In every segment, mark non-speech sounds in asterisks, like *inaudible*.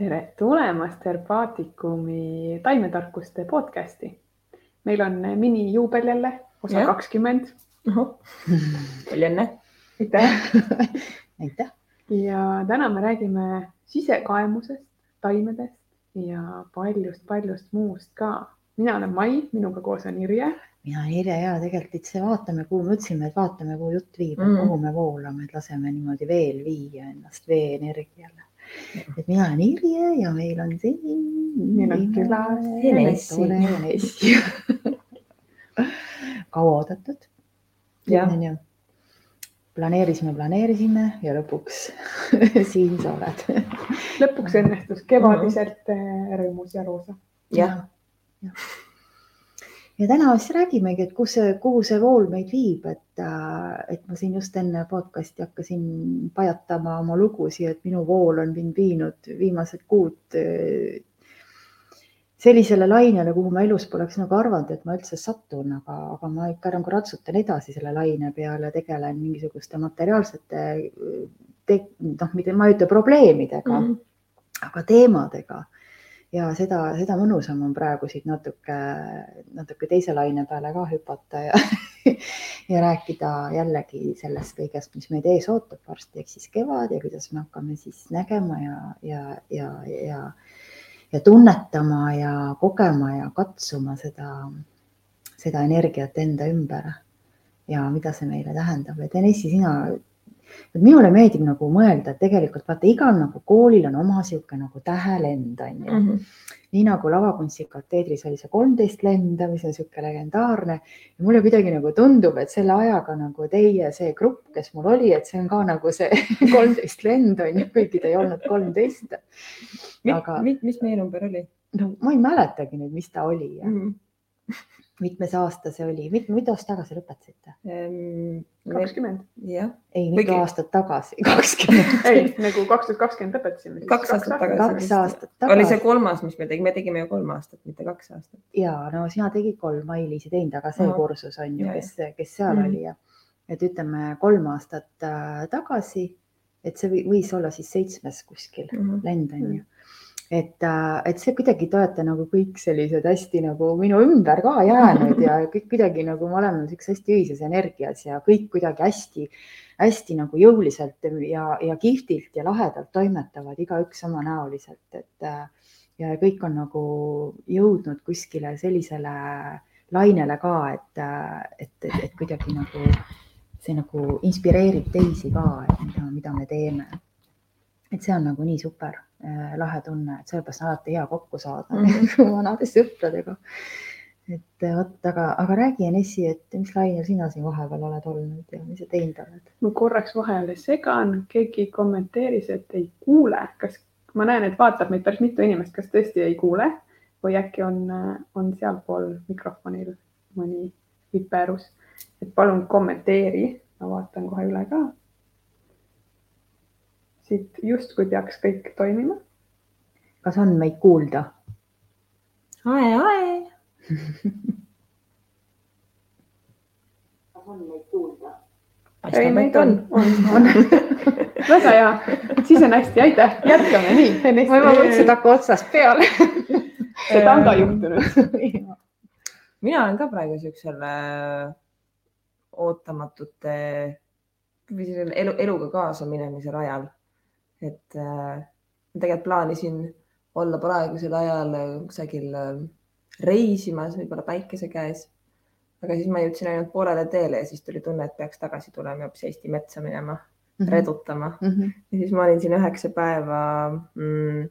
tere tulemast Herbaatikumi taimetarkuste podcasti. meil on minijuubel jälle, osa kakskümmend. palju õnne. aitäh. *laughs* aitäh. ja täna me räägime sisekaemusest, taimedest ja paljust-paljust muust ka. mina olen Mai, minuga koos on Irje. mina olen Irje ja tegelikult üldse vaatame, kuhu me mõtlesime, et vaatame, kuhu jutt viib mm, kuhu me voolame, et laseme niimoodi veel viia ennast vee-energiale. Et *laughs* mina olen Irje ja meil on siin. Meil on külas Enessi *laughs* kauaoodatud. Jah. onju. planeerisime, planeerisime ja lõpuks *laughs* siin sa oled. lõpuks õnnestus kevadiselt eh, rõõmus ja roosa. jah, ja täna siis räägimegi, et kus see, kuhu see vool meid viib, et, et ma siin just enne podcast'i hakkasin pajatama oma lugusid, et minu vool on mind viinud viimased kuud eh, sellisele lainele, kuhu ma elus poleks nagu arvanud, et ma üldse satun, aga, aga ma ikka nagu ratsutan edasi selle laine peale, tegelen mingisuguste materiaalsete, noh, mitte ma ei ütle probleemidega mm, -hmm. aga teemadega ja seda, seda mõnusam on praegu siit natuke, natuke teise laine peale ka hüpata ja, *laughs* ja rääkida jällegi sellest kõigest, mis meid ees ootab varsti, ehk siis kevad ja kuidas me hakkame siis nägema ja, ja, ja, ja, ja tunnetama ja kogema ja katsuma seda, seda energiat enda ümber. ja mida see meile tähendab, et Enessi, sina et minule meeldib nagu mõelda, et tegelikult vaata, igal nagu koolil on oma sihuke nagu tähelend on ju mm. -hmm. nii nagu lavakunstikateedris oli see kolmteist lenda, mis on sihuke legendaarne ja mulle kuidagi nagu tundub, et selle ajaga nagu teie see grupp, kes mul oli, et see on ka nagu see *laughs* kolmteist lend on ju, kuigi ta ei olnud kolmteist. aga mis, meie number oli? no ma ei mäletagi nüüd, mis ta oli mm. -hmm mitmes aasta see oli, mitu, mitu aastat tagasi lõpetasite? kakskümmend. jah. ei, mitu aastat tagasi, *laughs* kakskümmend. ei, nagu kaks tuhat kakskümmend lõpetasime. kaks aastat tagasi. kaks aastat tagasi. oli see kolmas, mis me tegime, me tegime ju kolm aastat, mitte kaks aastat. ja no sina tegid kolm, Mailis ei teinud, aga see Aha. kursus on ju, kes, kes seal mm -hmm. oli ja et ütleme kolm aastat äh, tagasi, et see võis olla siis seitsmes kuskil mm -hmm. lend on ju et, et see kuidagi te olete nagu kõik sellised hästi nagu minu ümber ka jäänud ja *laughs* kõik kuidagi nagu me oleme siukses hästi ühises energias ja kõik kuidagi hästi-hästi nagu jõuliselt ja, ja kihvtilt ja lahedalt toimetavad igaüks omanäoliselt, et ja kõik on nagu jõudnud kuskile sellisele lainele ka, et, et, et, et kuidagi nagu see nagu inspireerib teisi ka, et mida, mida me teeme. Et see on nagu nii super äh, lahe tunne, et sellepärast on alati hea kokku saada *laughs* mm -hmm. vanade sõpradega. et vot, aga, aga räägi, Enessi, et mis lainel sina siin vahepeal oled olnud ja mis sa teinud oled? ma korraks vahele segan, keegi kommenteeris, et ei kuule, kas ma näen, et vaatab meid päris mitu inimest, kas tõesti ei kuule või äkki on, on sealpool mikrofonil mõni viperus, et palun kommenteeri, ma vaatan kohe üle ka siit justkui peaks kõik toimima. kas on meid kuulda? ae, ae. kas on meid kuulda? ei, meid on, on, on. *laughs* väga hea, siis on hästi, aitäh, jätkame nii. *laughs* ma juba mõtlesin, et hakka otsast peale seda on ka juhtunud. *laughs* mina olen ka praegu siuksel ootamatute või selline elu, eluga kaasa minemise rajal. Et äh, tegelikult plaanisin olla praegusel ajal kusagil äh, reisimas, võib-olla päikese käes. aga siis ma jõudsin ainult poolele teele ja siis tuli tunne, et peaks tagasi tulema hoopis Eesti metsa minema mm, -hmm. redutama mm. -hmm. ja siis ma olin siin üheksa päeva mm,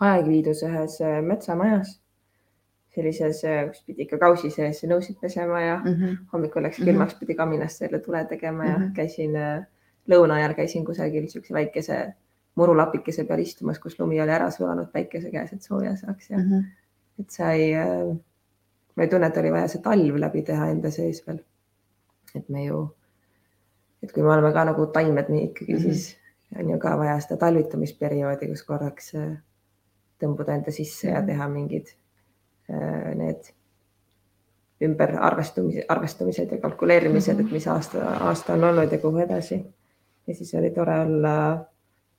Aegviidus ühes äh, metsamajas sellises, kus pidi ikka kausi sees nõusid pesema ja mm -hmm. hommikul läks külmaks, pidi kaminasse jälle tule tegema ja mm -hmm. käisin lõuna ajal käisin kusagil niisuguse väikese murulapikese peal istumas, kus lumi oli ära sulanud päikese käes, et sooja saaks ja mm -hmm. et sai, ma ei tunne, et oli vaja see talv läbi teha enda sees veel. et me ju, et kui me oleme ka nagu taimed, nii ikkagi mm -hmm. siis on ju ka vaja seda talvitamisperioodi, kus korraks tõmbuda enda sisse mm -hmm. ja teha mingid need ümberarvestumised, arvestamised ja kalkuleerimised mm, -hmm. et mis aasta, aasta on olnud ja kuhu edasi. ja siis oli tore olla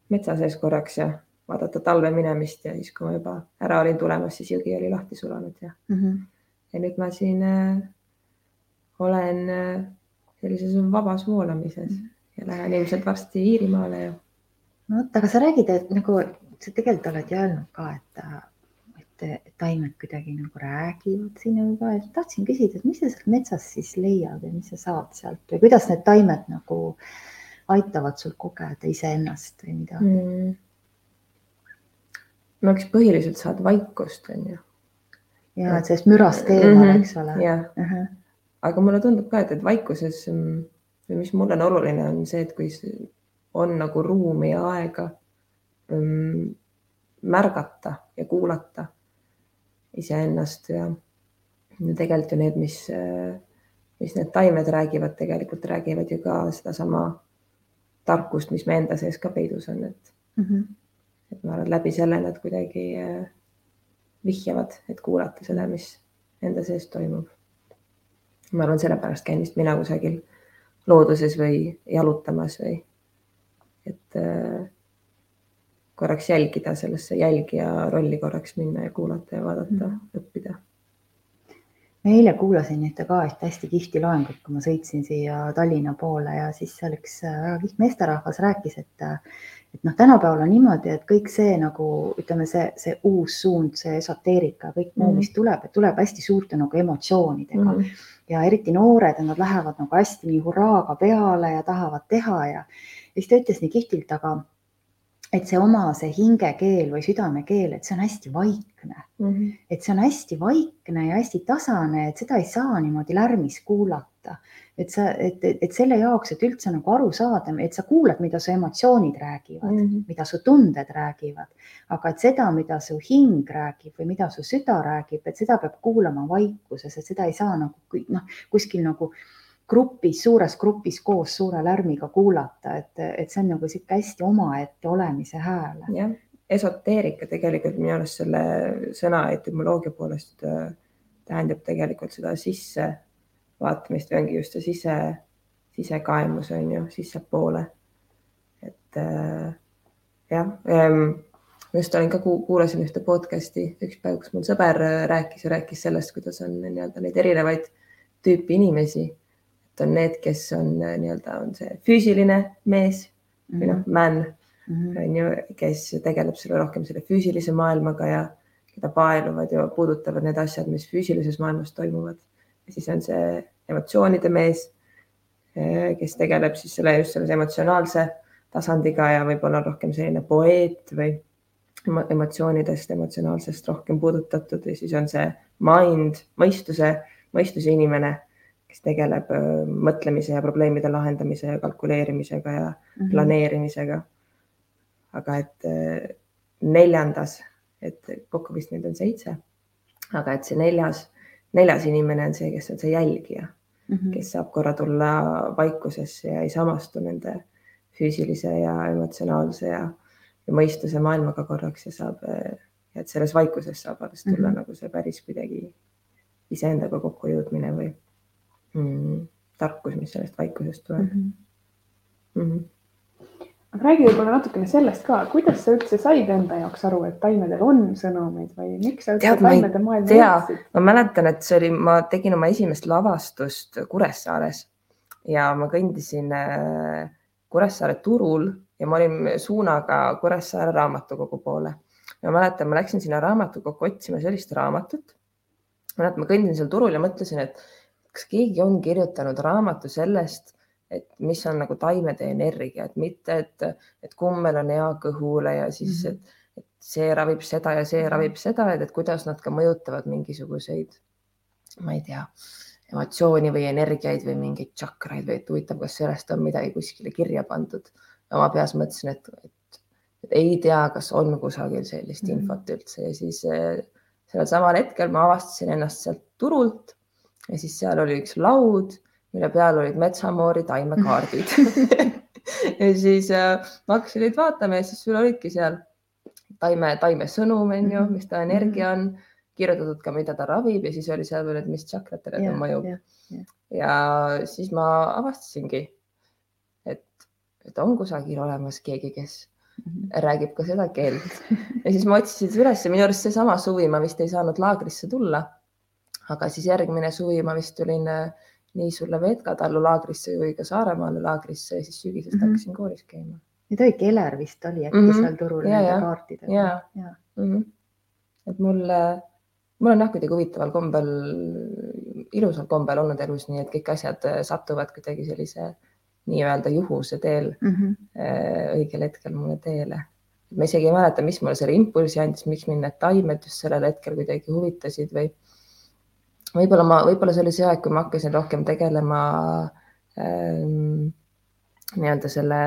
metsa sees korraks ja vaadata talve minemist ja siis, kui ma juba ära olin tulemas, siis jõgi oli lahti sulanud ja mm. -hmm. ja nüüd ma siin äh, olen äh, sellises vabas voolamises mm -hmm. ja lähen ilmselt varsti Iirimaale ja. no vot, aga sa räägid, et nagu sa tegelikult oled ju öelnud ka, et et taimed kuidagi nagu räägivad sinuga ja tahtsin küsida, et mis sa sealt metsast siis leiad ja mis sa saad sealt või kuidas need taimed nagu aitavad sul kogeda iseennast või midagi mm.? no eks põhiliselt saad vaikust, on ju. ja et sellest mürast eemal mm, -hmm. eks ole. jah uh -huh., aga mulle tundub ka, et, et vaikuses mm, või mis mulle on oluline, on see, et kui on nagu ruumi ja aega mm, märgata ja kuulata iseennast ja, ja tegelikult ju need, mis, mis need taimed räägivad, tegelikult räägivad ju ka sedasama tarkust, mis me enda sees ka peidus on, et mm, -hmm. et ma arvan, läbi selle nad kuidagi äh, vihjavad, et kuulata seda, mis enda sees toimub. ma arvan, sellepärast käin vist mina kusagil looduses või jalutamas või et äh, korraks jälgida, sellesse jälgija rolli korraks minna ja kuulata ja vaadata mm, -hmm. õppida. Ma eile kuulasin ühte ka ühte hästi kihvti loengut, kui ma sõitsin siia Tallinna poole ja siis seal üks äh, väga kihvt meesterahvas rääkis, et et noh, tänapäeval on niimoodi, et kõik see nagu ütleme, see, see uus suund, see esoteerika, kõik muu mm, -hmm. mis tuleb, tuleb hästi suurte nagu emotsioonidega mm -hmm. ja eriti noored, nad lähevad nagu hästi nii hurraaga peale ja tahavad teha ja siis ta ütles nii kihvtilt, aga et see oma, see hingekeel või südamekeel, et see on hästi vaikne mm. -hmm. et see on hästi vaikne ja hästi tasane, et seda ei saa niimoodi lärmis kuulata. et sa, et, et, et selle jaoks, et üldse nagu aru saada, et sa kuulad, mida su emotsioonid räägivad mm, -hmm. mida su tunded räägivad, aga et seda, mida su hing räägib või mida su süda räägib, et seda peab kuulama vaikuses, et seda ei saa nagu noh, kuskil nagu grupis, suures grupis koos suure lärmiga kuulata, et, et see on nagu sihuke hästi omaette olemise hääl. jah, esoteerika tegelikult minu arust selle sõna etümoloogia poolest äh, tähendab tegelikult seda sissevaatamist või ongi just see sise, sisekaemus on ju, sissepoole. et äh, jah ähm,, just olin ka, kuulasin ühte podcast'i üks päev, kus mul sõber rääkis ja rääkis sellest, kuidas on nii-öelda neid erinevaid tüüpi inimesi et on need, kes on äh, nii-öelda, on see füüsiline mees mm -hmm. või noh, mhm. man mm -hmm. on ju, kes tegeleb selle rohkem selle füüsilise maailmaga ja keda paeluvad ja puudutavad need asjad, mis füüsilises maailmas toimuvad. siis on see emotsioonide mees, äh, kes tegeleb siis selle just selle emotsionaalse tasandiga ja võib-olla rohkem selline poeet või emotsioonidest, emotsionaalsest rohkem puudutatud ja siis on see mind, mõistuse, mõistuse inimene kes tegeleb mõtlemise ja probleemide lahendamise ja kalkuleerimisega ja mm -hmm. planeerimisega. aga et neljandas, et kokku vist neid on seitse, aga et see neljas, neljas inimene on see, kes on see jälgija mm, -hmm. kes saab korra tulla vaikusesse ja ei samastu nende füüsilise ja emotsionaalse ja, ja mõistuse maailmaga korraks ja saab, et selles vaikuses saab alles tulla mm -hmm. nagu see päris kuidagi iseendaga kokkujõudmine või mm, tarkus, mis sellest vaikusest tuleb mm. -hmm. Mm -hmm. aga räägi võib-olla natukene sellest ka, kuidas sa üldse said enda jaoks aru, et taimedel on sõnumeid või miks sa üldse taimede maailma jõudsid? ma mäletan, et see oli, ma tegin oma esimest lavastust Kuressaares ja ma kõndisin äh, Kuressaare turul ja ma olin suunaga Kuressaare raamatukogu poole. ma mäletan, ma läksin sinna raamatukokku otsima sellist raamatut. mäletan, ma kõndin seal turul ja mõtlesin, et kas keegi on kirjutanud raamatu sellest, et mis on nagu taimede energia, et mitte, et, et kummel on hea kõhule ja siis mm, -hmm. et, et see ravib seda ja see ravib seda, et, et kuidas nad ka mõjutavad mingisuguseid, ma ei tea, emotsiooni või energiaid või mingeid tšakraid või et huvitav, kas sellest on midagi kuskile kirja pandud. oma peas mõtlesin, et, et, et ei tea, kas on kusagil sellist mm -hmm. infot üldse ja siis eh, sellel samal hetkel ma avastasin ennast sealt turult ja siis seal oli üks laud, mille peal olid metsamoori taimekaardid. *laughs* Ja siis äh, ma hakkasin neid vaatama ja siis sul olidki seal taime, taime sõnum on ju, mis ta energia on, kirjutatud ka, mida ta ravib ja siis oli seal veel, et mis tšakratele ta mõjub. ja siis ma avastasingi, et, et on kusagil olemas keegi, kes räägib ka seda keelt. *laughs* Ja siis ma otsisin üles minu arust seesama suvi ma vist ei saanud laagrisse tulla. Aga siis järgmine suvi ma vist tulin äh, nii sulle Veetkatallu laagrisse kui ka Saaremaale laagrisse ja siis sügisest mm -hmm. hakkasin koolis käima. nüüd oli Keler vist oli äkki mm -hmm. seal turul ja, nende kaartidega. ja, ja. Mm -hmm. et mul, mul on jah kuidagi huvitaval kombel, ilusal kombel olnud elus nii, et kõik asjad satuvad kuidagi sellise nii-öelda juhuse teel mm -hmm. õigel hetkel mulle teele. ma isegi ei mäleta, mis mulle selle impulsi andis, miks mind need taimed just sellel hetkel kuidagi huvitasid või võib-olla ma, võib-olla see oli see aeg, kui ma hakkasin rohkem tegelema ähm, nii-öelda selle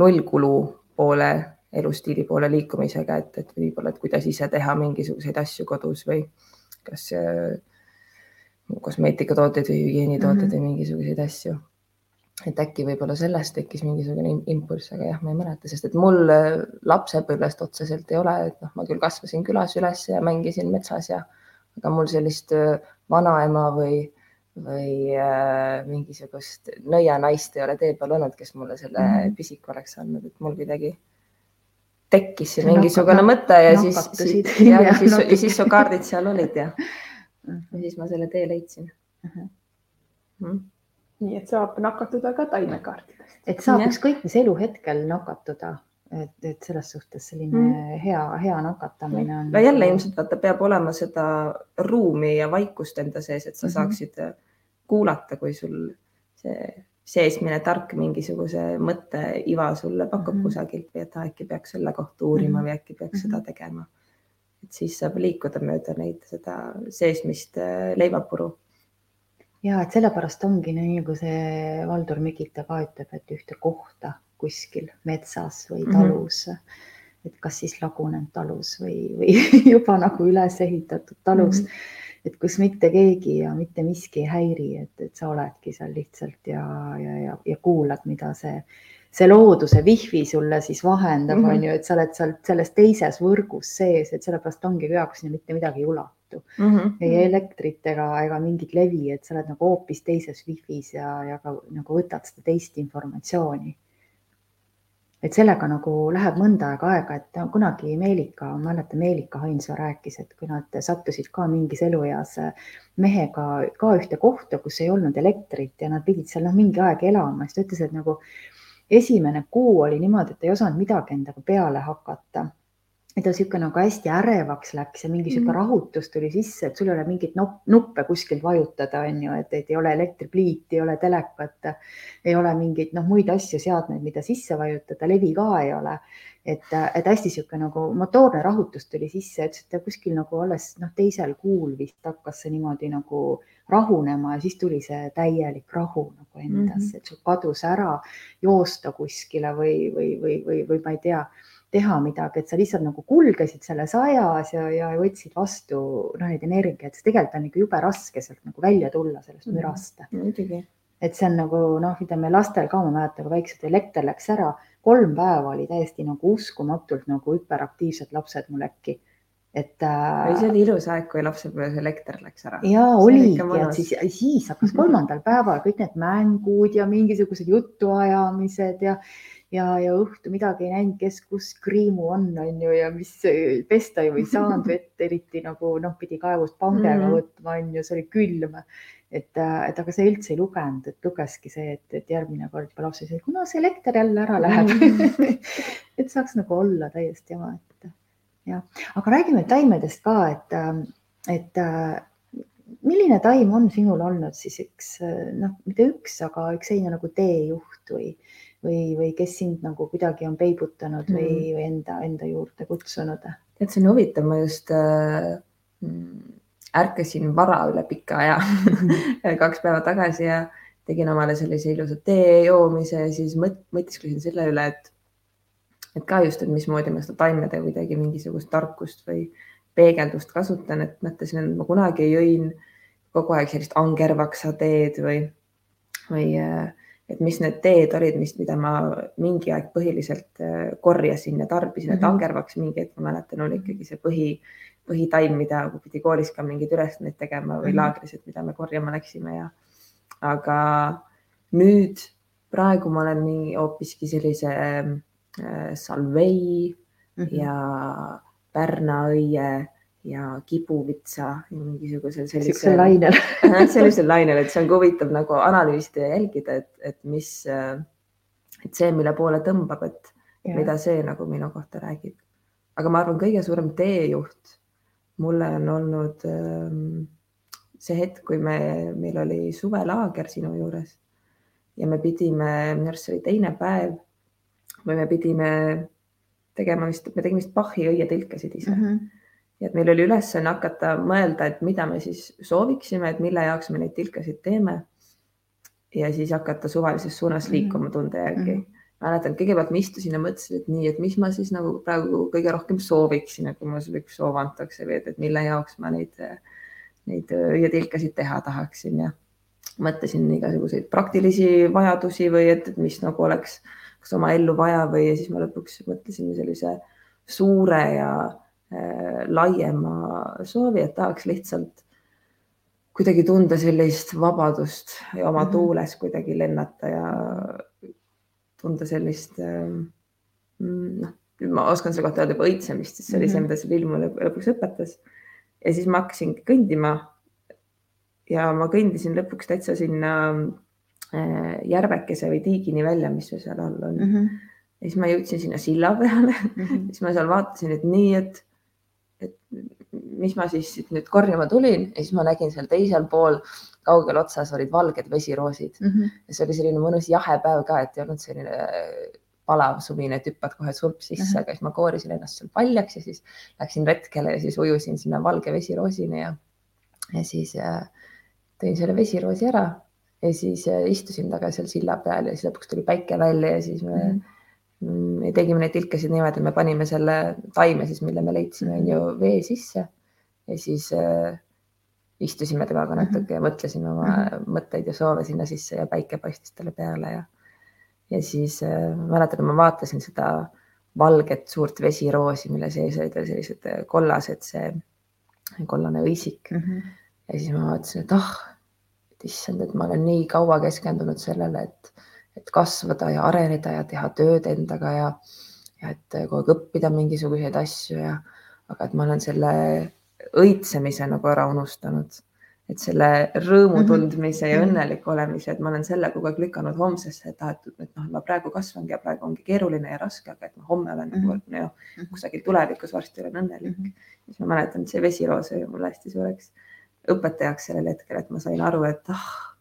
nullkulu poole, elustiili poole liikumisega, et, et võib-olla, et kuidas ise teha mingisuguseid asju kodus või kas äh, kosmeetikatooteid või hügieenitooteid mm -hmm. või mingisuguseid asju et äkki võib-olla sellest tekkis mingisugune impulss, aga jah, ma ei mäleta, sest et mul äh, lapsepõlvest otseselt ei ole, et noh, ma küll kasvasin külas üles ja mängisin metsas ja, aga mul sellist äh, vanaema või, või äh, mingisugust nõianaist ei ole tee peal olnud, kes mulle selle mm -hmm. pisiku oleks andnud, et mul kuidagi tekkis see mingisugune Nakka, mõte ja siis, siis, *laughs* ja, *laughs* ja siis, ja siis su kaardid seal olid ja, mhm. ja siis ma selle tee leidsin uh. -huh. Mm nii et saab nakatuda ka taimekaartidest. et saab ükskõik mis eluhetkel nakatuda, et, et selles suhtes selline mm. hea, hea nakatamine on. no jälle ilmselt vaata, peab olema seda ruumi ja vaikust enda sees, et sa mm -hmm. saaksid äh, kuulata, kui sul see seesmine tark mingisuguse mõtteiva sulle pakub mm -hmm. kusagilt või et äkki peaks selle kohta uurima mm -hmm. või äkki peaks mm -hmm. seda tegema. et siis saab liikuda mööda neid, seda seesmist äh, leivapuru ja et sellepärast ongi nii, nagu see Valdur Mikita ka ütleb, et ühte kohta kuskil metsas või mhm. talus mm, -hmm. et kas siis lagunenud talus või, või *laughs* juba nagu üles ehitatud talus mm, -hmm. et kus mitte keegi ja mitte miski ei häiri, et, et sa oledki seal lihtsalt ja, ja, ja, ja kuulad, mida see see looduse wifi sulle siis vahendab mm, -hmm. on ju, et sa oled seal selles teises võrgus sees, et sellepärast ongi kui sinna mitte midagi ei ulatu mm. -hmm. ei elektrit ega, ega mingit levi, et sa oled nagu hoopis teises wifi's ja, ja ka nagu võtad seda teist informatsiooni. Et sellega nagu läheb mõnda aega aega, et kunagi Meelika, ma mäletan, Meelika Hainsoo rääkis, et kui nad sattusid ka mingis elueas mehega ka ühte kohta, kus ei olnud elektrit ja nad pidid seal noh, mingi aeg elama, siis ta ütles, et nagu esimene kuu oli niimoodi, et ei osanud midagi endaga peale hakata. Et ta niisugune nagu hästi ärevaks läks ja mingi niisugune mm. rahutus tuli sisse, et sul ei ole mingit nuppe kuskilt vajutada, on ju, et, et ei ole elektripliiti, ei ole telekat, ei ole mingeid noh, muid asju, seadmeid, mida sisse vajutada, levi ka ei ole et, et hästi niisugune nagu motoorne rahutus tuli sisse, ütles, et kuskil nagu alles noh, teisel kuul vist hakkas see niimoodi nagu rahunema ja siis tuli see täielik rahu nagu endasse mm, -hmm. et sul kadus ära joosta kuskile või, või, või, või, või ma ei tea, teha midagi, et sa lihtsalt nagu kulgesid selles ajas ja, ja võtsid vastu noh, neid energiaid, sest tegelikult on ikka jube raske sealt nagu välja tulla sellest mhm. mürast mm. -hmm. muidugi. et see on nagu noh, ütleme lastel ka, ma mäletan, kui väiksed elekter läks ära, kolm päeva oli täiesti nagu uskumatult nagu hüperaktiivsed lapsed mul äkki et äh,. see oli ilus aeg, kui lapsepõlves elekter läks ära. ja oligi, et siis, siis hakkas kolmandal päeval kõik need mängud ja mingisugused jutuajamised ja ja, ja õhtu midagi ei näinud, kes kus kriimu on, on ju, ja mis pesta ju ei saanud vett, eriti nagu noh, pidi kaevust pangega mm -hmm. võtma, on ju, see oli külm. et, et aga see üldse ei lugenud, et lugeski see, et, et järgmine kord juba laps ütles, et kuna see elekter jälle ära läheb mm. -hmm. *laughs* et saaks nagu olla täiesti omaette jah, aga räägime taimedest ka, et, et milline taim on sinul olnud siis üks noh, mitte üks, aga üks selline nagu teejuht või, või, või kes sind nagu kuidagi on peibutanud või mm., või enda, enda juurde kutsunud? tead, see on huvitav, ma just äh, ärkasin vara üle pika aja *laughs* kaks päeva tagasi ja tegin omale sellise ilusa tee joomise ja siis mõt-, mõtisklesin selle üle, et et ka just, et mismoodi ma seda taimede kuidagi mingisugust tarkust või peegeldust kasutan, et mõtlesin, et ma kunagi jõin kogu aeg sellist angervaksa teed või, või et mis need teed olid, mis, mida ma mingi aeg põhiliselt äh, korjasin ja tarbisin mm, -hmm. et mhm. angervaks mingi hetk ma mäletan, oli ikkagi see põhi, põhitaim, mida pidi koolis ka mingeid ülesandeid tegema või mm -hmm. laagris, et mida me korjama läksime ja aga nüüd praegu ma olen nii hoopiski sellise äh, salvei Mhm. ja pärnaõie ja kibuvitsa ja mingisugusel sellisel lainel. *laughs* sellisel lainel, et see on ka huvitav nagu analüüsida ja jälgida, et, et mis, et see, mille poole tõmbab, et mida see nagu minu kohta räägib. aga ma arvan, kõige suurem teejuht mulle on olnud ähm, see hetk, kui me, meil oli suvelaager sinu juures ja me pidime, minu arust see oli teine päev või me pidime tegema vist, me tegime vist Bachi õietilkasid ise mm. -hmm. Ja et meil oli ülesanne hakata mõelda, et mida me siis sooviksime, et mille jaoks me neid tilkasid teeme. ja siis hakata suvalises suunas liikuma tunde järgi mm. Mhm. -hmm mäletan, kõigepealt ma istusin ja mõtlesin, et nii, et mis ma siis nagu praegu kõige rohkem sooviksin, et kui mul sulle üks soov antakse või et, et mille jaoks ma neid, neid õietilkasid teha tahaksin ja mõtlesin igasuguseid praktilisi vajadusi või et, et mis nagu oleks kas oma ellu vaja või ja siis ma lõpuks mõtlesin sellise suure ja laiema soovi, et tahaks lihtsalt kuidagi tunda sellist vabadust ja oma Mhm. tuules kuidagi lennata ja tunda sellist äh, noh, ma oskan selle kohta öelda juba õitsemist, sest see oli see, Mhm. mida see film mulle lõpuks õpetas. ja siis ma hakkasin kõndima ja ma kõndisin lõpuks täitsa sinna äh, järvekese või tiigini välja, mis seal all on mm. -hmm. ja siis ma jõudsin sinna silla peale, siis ma seal vaatasin, et nii, et, et mis ma siis nüüd korjama tulin ja siis ma nägin seal teisel pool kaugel otsas olid valged vesiroosid Mhm. ja see oli selline mõnus jahe päev ka, et ei olnud selline äh, palav suvine, et hüppad kohe sulp sisse Mhm. -huh. aga siis ma koorisin ennast seal paljaks ja siis läksin retkele ja siis ujusin sinna valge vesiroosini ja, ja siis äh, tõin selle vesiroosi ära ja siis äh, istusin taga seal silla peal ja siis lõpuks tuli päike välja ja siis me mm. -hmm. Me tegime neid tilkasid niimoodi, me panime selle taime siis, mille me leidsime, on ju vee sisse ja siis äh, istusime temaga natuke ja mõtlesime oma mm -hmm. mõtteid ja soove sinna sisse ja päike paistis talle peale ja ja siis äh, mäletan, et ma vaatasin seda valget suurt vesiroosi, mille sees olid veel sellised äh, kollased, see kollane õisik Mhm. ja siis ma vaatasin, et ah, et issand, et ma olen nii kaua keskendunud sellele, et, et kasvada ja areneda ja teha tööd endaga ja, ja et kogu aeg õppida mingisuguseid asju ja, aga et ma olen selle õitsemise nagu ära unustanud. et selle rõõmu Mhm. tundmise ja Mhm. õnneliku olemise, et ma olen selle kogu aeg lükanud homsesse, et ah, et, et noh, ma praegu kasvangi ja praegu ongi keeruline ja raske, aga et ma homme olen nagu Mhm. noh, kusagil tulevikus varsti olen õnnelik Mhm. siis ma mäletan, et see vesiroos oli mulle hästi suureks õpetajaks sellel hetkel, et ma sain aru, et ah,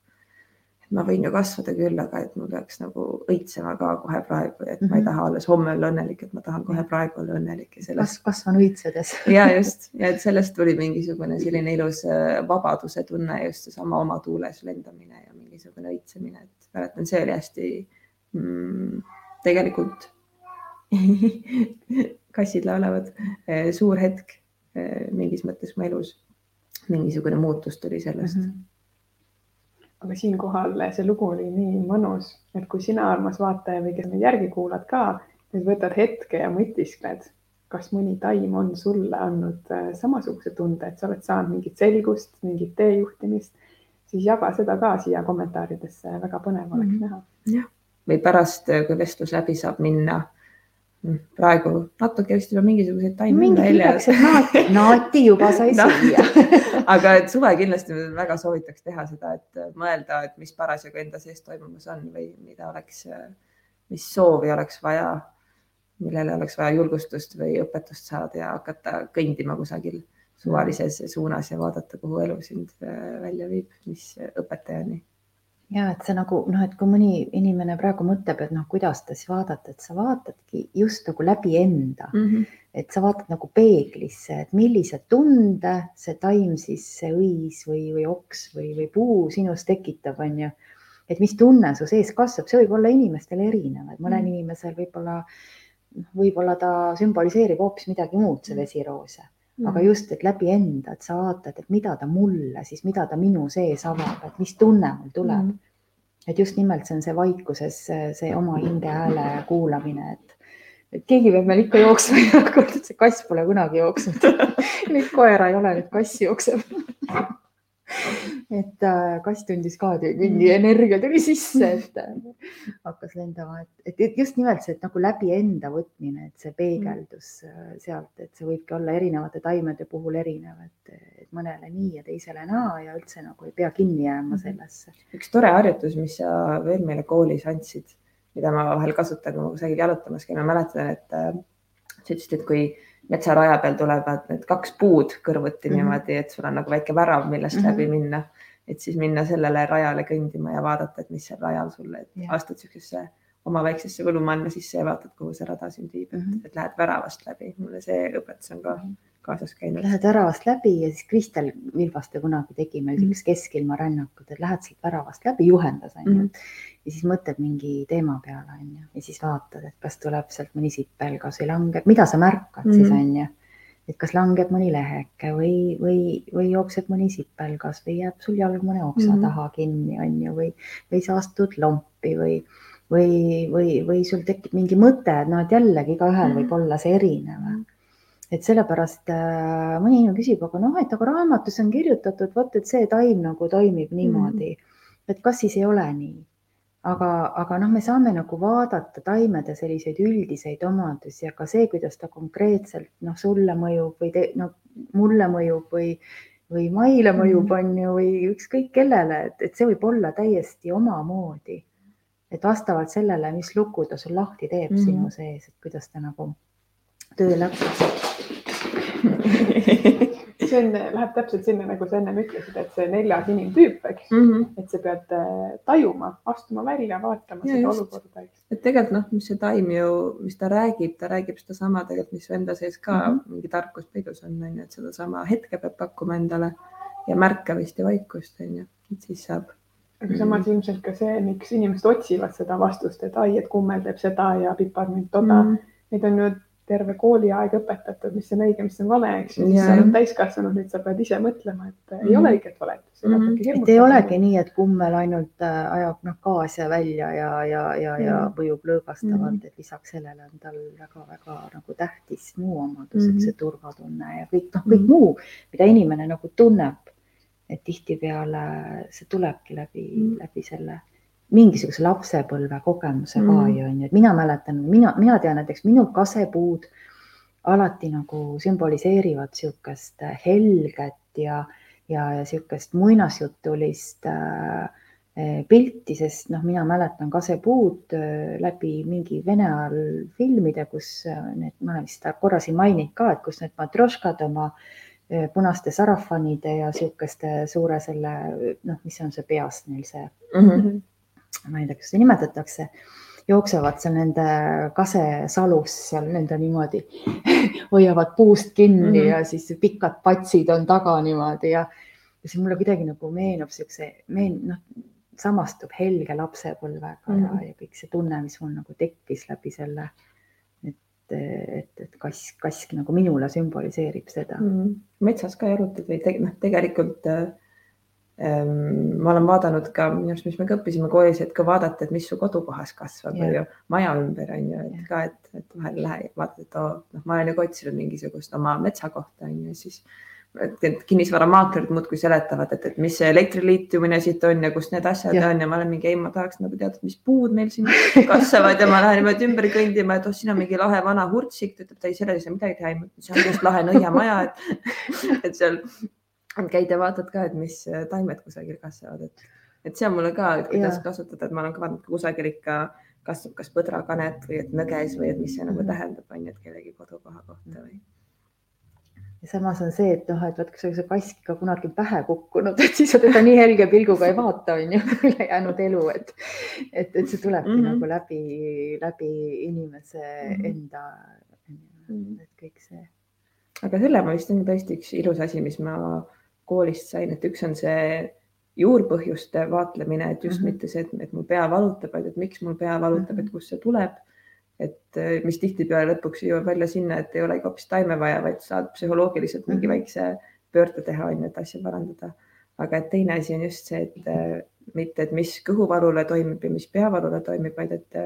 ma võin ju kasvada küll, aga et ma peaks nagu õitsema ka kohe praegu et ma ei Mhm. taha alles homme olla õnnelik, et ma tahan kohe praegu olla õnnelik ja sellest kas, kasvan õitsedes. *laughs* ja just *laughs* ja et sellest tuli mingisugune selline ilus äh, vabaduse tunne, just seesama oma tuules lendamine ja mingisugune õitsemine, et mäletan, see oli hästi mm, tegelikult *laughs* kassid laulavad, suur hetk eh, mingis mõttes mu elus. mingisugune muutus tuli sellest mm. -hmm. Aga siinkohal see lugu oli nii mõnus, et kui sina, armas vaataja või kes meid järgi kuulad ka, nüüd võtad hetke ja mõtiskled, kas mõni taim on sulle andnud äh, samasuguse tunde, et sa oled saanud mingit selgust, mingit teejuhtimist, siis jaga seda ka siia kommentaaridesse, väga põnev oleks Mhm. näha. või pärast, kui vestlus läbi saab minna. praegu natuke vist juba mingisuguseid taimi mingi et naati, naati juba sai *laughs* No. süüa. *laughs* *laughs* aga et suve kindlasti väga soovitaks teha seda, et mõelda, et mis parasjagu enda sees toimumas on või mida oleks, mis soovi oleks vaja, millele oleks vaja julgustust või õpetust saada ja hakata kõndima kusagil suvalises suunas ja vaadata, kuhu elu sind äh, välja viib, mis õpetajani. Ja et see nagu noh, et kui mõni inimene praegu mõtleb, et noh, kuidas ta siis vaadata, et sa vaatadki just nagu läbi enda, et sa vaatad nagu peeglisse, et millise tunde see taim siis, see õis või, või oks või, või puu sinus tekitab, on ju. et mis tunne su sees kasvab, see võib olla inimestel erinev, et mõnel Mm. inimesel võib-olla, võib-olla ta sümboliseerib hoopis midagi muud, see vesiroos aga just, et läbi enda, et sa vaatad, et mida ta mulle siis, mida ta minu sees avab, et mis tunne mul tuleb mm.. et just nimelt see on see vaikuses see, oma hinge hääle kuulamine, et, et keegi peab meil ikka jooksma *laughs* ja see kass pole kunagi jooksnud. *laughs* nüüd koera ei ole, nüüd kass jookseb. *laughs* *laughs* et äh, kass tundis ka, mingi energia tuli sisse, et äh, hakkas lendama, et, et, just nimelt see, et nagu läbi enda võtmine, et see peegeldus äh, sealt, et see võibki olla erinevate taimede puhul erinev, et, mõnele nii ja teisele naa ja üldse nagu ei pea kinni jääma sellesse. üks tore harjutus, mis sa veel meile koolis andsid, mida ma vahel kasutan, kui ma kusagil jalutamas käin, ma mäletan, et sa ütlesid, et kui metsaraja peal tulevad need kaks puud kõrvuti mm -hmm. niimoodi, et sul on nagu väike värav, millest mm -hmm. läbi minna, et siis minna sellele rajale kõndima ja vaadata, et mis seal rajal sulle, et astud niisugusesse oma väiksesse võlumanna sisse ja vaatad, kuhu see rada sind viib mm, -hmm. et, et lähed väravast läbi. mulle see õpetus on ka mm -hmm kaasas käinud. Lähed väravast läbi ja siis Kristel Vilvaste kunagi tegi meil mm sellist keskilma rännakut, et lähed sealt väravast läbi, juhendas onju mm. ja siis mõtled mingi teema peale onju ja siis vaatad, et kas tuleb sealt mõni sipelgas või langeb, mida sa märkad mm siis mhm. onju et kas langeb mõni leheke või, või, või jookseb mõni sipelgas või jääb sul jalg mõne oksa mm -hmm. taha kinni, on ju, või, või sa astud lompi või, või, või, või sul tekib mingi mõte, et noh, et jällegi igaühel mm -hmm. võib olla see erinev mm. -hmm et sellepärast äh, mõni inimene küsib, aga noh, et aga raamatus on kirjutatud, vot, et see taim nagu toimib niimoodi mm, -hmm. et kas siis ei ole nii? aga, aga noh, me saame nagu vaadata taimede selliseid üldiseid omadusi, aga see, kuidas ta konkreetselt noh, sulle mõjub või te, noh, mulle mõjub või, või Maile mõjub, mhm. on ju, või ükskõik kellele, et, et see võib olla täiesti omamoodi. et vastavalt sellele, mis lugu ta sul lahti teeb mm -hmm. sinu sees, et kuidas ta nagu tööle hakkab *laughs* see on, läheb täpselt sinna, nagu sa ennem ütlesid, et see neljas inimtüüp, eks mm, -hmm. et sa pead äh, tajuma, astuma välja, vaatama ja seda just. olukorda, eks. et tegelikult noh, mis see taim ju, mis ta räägib, ta räägib sedasama tegelikult, mis su enda sees ka mm -hmm. mingi tarkus peidus on, on ju, et sedasama hetke peab pakkuma endale ja märkamist ja vaikust, on ju, et siis saab aga samas ilmselt ka see, miks inimesed otsivad seda vastust, et ai, et kummel teeb seda ja piparmint toda mm., neid on ju terve kooliaeg õpetatud, mis on õige, mis on vale, eks ju. siis sa oled täiskasvanud, nüüd sa pead ise mõtlema, et mm -hmm. ei ole mhm. õiget valet mm. et ei olegi nii, et kummel ainult äh, ajab noh gaase välja ja, ja, ja, ja mm -hmm. mõjub lõõgastavalt mm, et lisaks sellele on tal väga-väga nagu tähtis muu omadus mm, et see turvatunne ja kõik noh, kõik mm muu, mida inimene nagu tunneb. et tihtipeale see tulebki läbi mm, läbi selle mingisuguse lapsepõlve kogemuse ka mm. ju on ju, et mina mäletan, mina, mina tean näiteks minu kasepuud alati nagu sümboliseerivad niisugust helget ja, ja, ja niisugust muinasjutulist äh, pilti, sest noh, mina mäletan kasepuud äh, läbi mingi vene ajal filmide, kus äh, need, ma olen vist korra siin maininud ka, et kus need matroškad oma äh, punaste sarafanide ja niisuguste suure selle noh, mis on see peas neil see mm -hmm ma ei tea, kuidas seda nimetatakse, jooksevad seal nende kasesalus seal nende niimoodi, *laughs* hoiavad puust kinni mm -hmm. ja siis pikad patsid on taga niimoodi ja, ja see mulle kuidagi nagu meenub siukse, meen-, noh, samastub helge lapsepõlvega mm -hmm. ja, mhm. ja kõik see tunne, mis mul nagu tekkis läbi selle, et, et, et kask, kask nagu minule sümboliseerib seda mm. -hmm. metsas ka jalutad või te, noh, tegelikult äh, ma olen vaadanud ka minu arust, mis me ka õppisime koolis, et ka vaadata, et mis su kodukohas kasvab ja. ju maja ümber on ju, et ja. ka, et, et vahel lähe vaatad, et oo, noh, ma olen ju otsinud mingisugust oma metsakohta on ju, siis kinnisvaramaaklerid muudkui seletavad, et, et mis see elektriliitumine siit on ja kus need asjad ja. on ja ma olen mingi, ei, ma tahaks nagu teada, mis puud meil siin *laughs* kasvavad ja ma lähen niimoodi ümber kõndima, et oh, siin on mingi lahe vana hurtsik, ta ütleb, ta ei, selles ei saa midagi teha, see on just lahe nõiamaja, et, et seal käid ja vaatad ka, et mis äh, taimed kusagil kasvavad, et, et see on mulle ka, et kuidas ja. kasutada, et ma olen ka vaadanud kusagil ikka kasvab kas põdrakanep või et nõges või et mis see nagu mhm. tähendab, on ju, et kellegi kodukoha kohta või. ja samas on see, et noh, et vaat, kui sa see kask ka kunagi pähe kukkunud, *laughs* et siis sa teda nii helge pilguga ei vaata, on ju, *laughs* ülejäänud elu, et, et, et see tulebki mm -hmm. nagu läbi, läbi inimese mm -hmm. enda, mhm. et kõik see. aga selle ma vist on tõesti üks ilus asi, mis ma koolist sain, et üks on see juurpõhjuste vaatlemine, et just mm -hmm. mitte see, et, et mu pea valutab, vaid et miks mul pea valutab, et mhm. kust see tuleb. et eh, mis tihtipeale lõpuks jõuab välja sinna, et ei olegi hoopis taime vaja, vaid saad psühholoogiliselt mingi mhm. väikse pöörde teha, on ju, et asja parandada. aga et teine asi on just see, et eh, mitte, et mis kõhuvalule toimib ja mis peavalule toimib, vaid et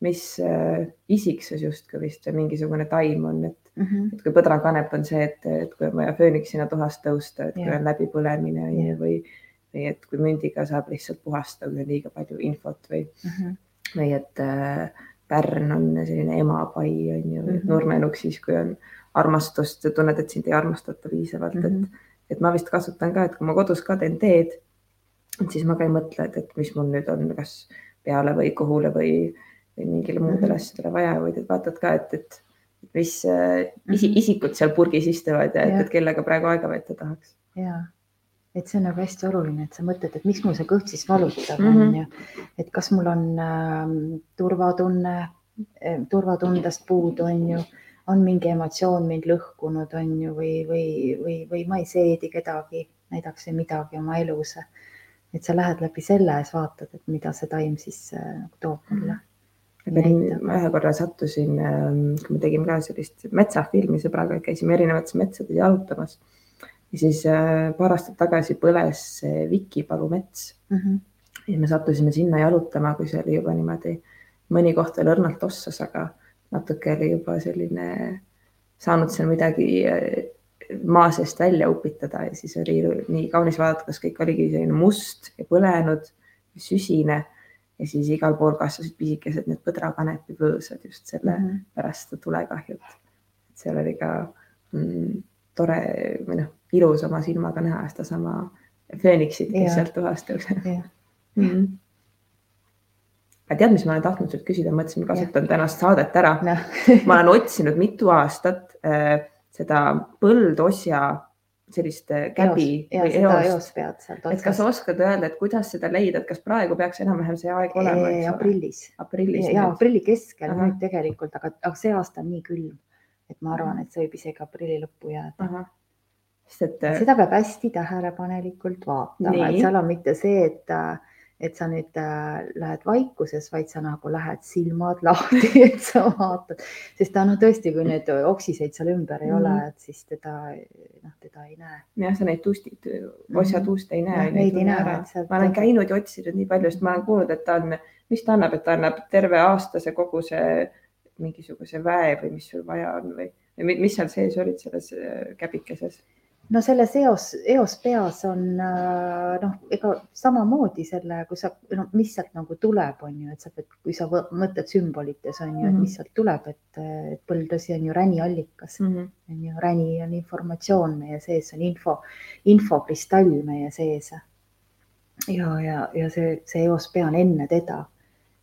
mis äh, isiksus justkui vist või mingisugune taim on, et mm. -hmm. et kui põdrakanep on see, et, et kui on vaja fööniksina tuhast tõusta, et kui Jah. on läbipõlemine on ju või, või et kui mündiga saab lihtsalt puhastada, kui on liiga palju infot või, Mm -hmm. või et äh, Pärn on selline emapai on ju, või et Mhm. Nurmenuk siis, kui on armastust ja tunned, et sind ei armastata piisavalt mm, -hmm. Mhm. et, et ma vist kasutan ka, et kui ma kodus ka teen teed, et siis ma ka ei mõtle, et, et mis mul nüüd on, kas peale või kohule või, või mingile muudele Mhm. asjadele vaja, vaid et vaatad ka, et, et mis äh, isi, Mhm. isikud seal purgis istuvad ja et, Jah. et kellega praegu aega veeta tahaks. ja et see on nagu hästi oluline, et sa mõtled, et miks mul see kõht siis valutab Mhm. onju, et kas mul on äh, turvatunne äh, turvatundest puudu onju, on mingi emotsioon mind lõhkunud onju või, või, või, või ma ei seedi kedagi, näidaks või midagi oma elus. et sa lähed läbi selle ja siis vaatad, et mida see taim siis äh, nagu toob mulle. Ma ühe korra sattusin, kui me tegime ka sellist metsafilmi sõbraga, käisime erinevates metsades jalutamas. Ja siis äh, paar aastat tagasi põles Vikipalu mets Mm -hmm. ja me sattusime sinna jalutama, kui see oli juba niimoodi, mõni koht veel õrnalt ossas, aga natuke oli juba selline saanud seal midagi äh, maa seest välja upitada. Ja siis oli nii kaunis vaadata, kas kõik oligi selline must ja põlenud, süsine ja siis igal pool kasvasid pisikesed need põdrakanepipõõsad just selle mm. -hmm. pärast seda tulekahjut. seal oli ka mm, tore või noh, ilus oma silmaga näha sedasama fööniksit, kes Jaa. sealt tuhast tõuseb *laughs* mm. -hmm. aga tead, mis ma olen tahtnud sult küsida, mõtlesin, kasutan tänast saadet ära. noh *laughs* ma olen otsinud mitu aastat äh, seda põldosja sellist äh, käbi et kas sa oskad öelda, et kuidas seda leida, et kas praegu peaks enam-vähem see aeg olema? aprillis. Aprillis. ja aprilli keskel nüüd tegelikult, aga, aga see aasta on nii külm, et ma arvan, et see võib isegi aprilli lõppu jääda. sest et äh, seda peab hästi tähelepanelikult vaatama, et seal on mitte see, et, et sa nüüd äh, lähed vaikuses, vaid sa nagu lähed silmad lahti, *laughs* et sa vaatad, sest ta no tõesti, kui need oksiseid seal ümber ei Mhm. ole, et siis teda, noh, teda ei näe. jah, sa neid tuustid, osjatuust ei näe. Mhm. neid ei näe, ma olen käinud ja otsinud nii palju, sest ma olen kuulnud, et ta on, mis ta annab, et ta annab terve aastase kogu see mingisuguse väe või mis sul vaja on või, või mi- mis seal sees olid selles äh, käbikeses? No selles eos, eos peas on äh, noh, ega samamoodi selle, kui sa, no mis sealt nagu tuleb, on ju, et sa pead, kui sa mõtled sümbolites on ju, et Mhm. mis sealt tuleb, et, et põldõsi on ju räniallikas Mm -hmm. on ju, räni on informatsioon meie sees, on info, infokristall meie sees. ja, ja, ja see, see eos pea on enne teda.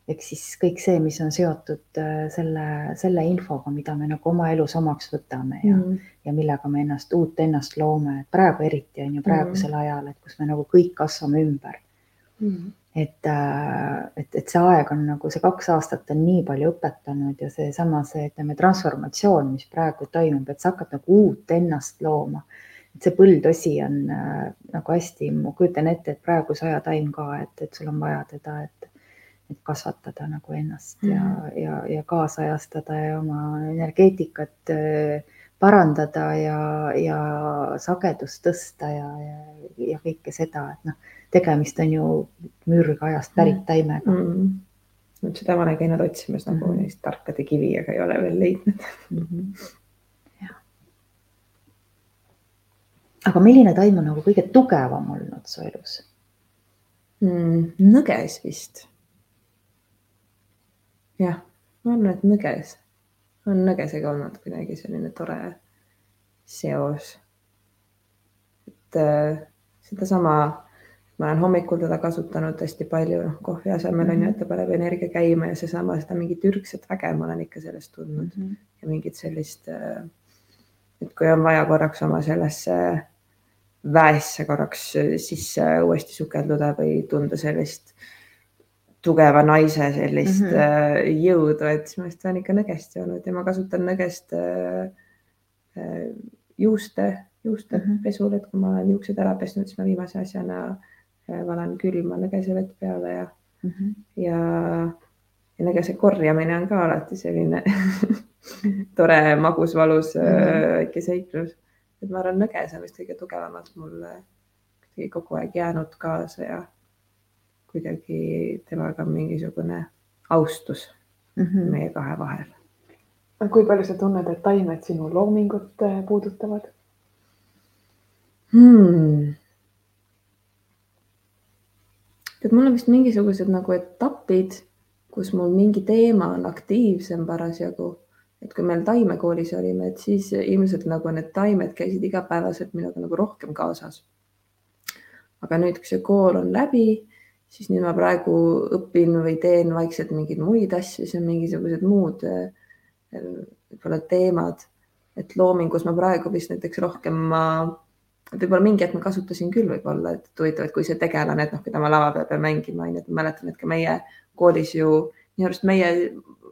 Ehk siis kõik see, mis on seotud äh, selle, selle infoga, mida me nagu oma elus omaks võtame ja Mhm. ja millega me ennast, uut ennast loome, praegu eriti on ju praegusel mm. ajal, et kus me nagu kõik kasvame ümber. Mhm. et, et, et see aeg on nagu see kaks aastat on nii palju õpetanud ja seesama, see ütleme transformatsioon, mis praegu toimub, et sa hakkad nagu uut ennast looma. et see põldosi on äh, nagu hästi, ma kujutan ette, et praeguse aja taim ka, et, et sul on vaja teda, et, et kasvatada nagu ennast mm. ja, ja, ja kaasajastada ja oma energeetikat äh, parandada ja, ja sagedust tõsta ja, ja, ja kõike seda, et noh, tegemist on ju mürgajast pärit taimega Mm -hmm. seda ma olen käinud otsimas nagu mm Mhm. -hmm. neist tarkade kivi, aga ei ole veel leidnud mm. -hmm. aga milline taim on nagu kõige tugevam olnud su elus? mm,. nõges vist. Jah, ma arvan, et nõges on nõgesega olnud kuidagi selline tore seos. et äh, sedasama, ma olen hommikul teda kasutanud hästi palju, noh kohvi asemel on ju, et ta paneb energia käima ja seesama, seda mingit ürgset väge ma olen ikka sellest tundnud Mm -hmm. ja mingit sellist, et kui on vaja korraks oma sellesse väesse korraks sisse uuesti sukelduda või tunda sellist tugeva naise sellist mm Mhm. -hmm. jõudu, et siis ma just olen ikka nõgest joonud ja ma kasutan nõgest äh, äh, juuste, juuste mm Mhm. -hmm. pesul, et kui ma olen juuksed ära pesnud, siis ma viimase asjana valan külma nõgese vett peale ja Mm -hmm. ja, ja nõgese korjamine on ka alati selline *laughs* tore, magus, valus mm Mhm. -hmm. väike seiklus. et ma arvan, nõges on vist kõige tugevamalt kuidagi kogu aeg jäänud kaasa ja kuidagi temaga mingisugune austus mm -hmm. meie kahe vahel. kui palju sa tunned, et taimed sinu loomingut äh, puudutavad hmm.? tead, mul on vist mingisugused nagu etapid, kus mul mingi teema on aktiivsem parasjagu. et kui meil taimekoolis olime, et siis ilmselt nagu need taimed käisid igapäevaselt minuga nagu rohkem kaasas. aga nüüd, kui see kool on läbi siis nüüd ma praegu õpin või teen vaikselt mingeid muid asju, siis on mingisugused muud äh, võib-olla teemad. et loomingus ma praegu vist näiteks rohkem ma, võib-olla mingi hetk ma kasutasin küll võib-olla, et huvitav, et kui see tegelane, et noh, keda ma lava peal pean mängima, onju, et ma mäletan, et ka meie koolis ju minu arust meie,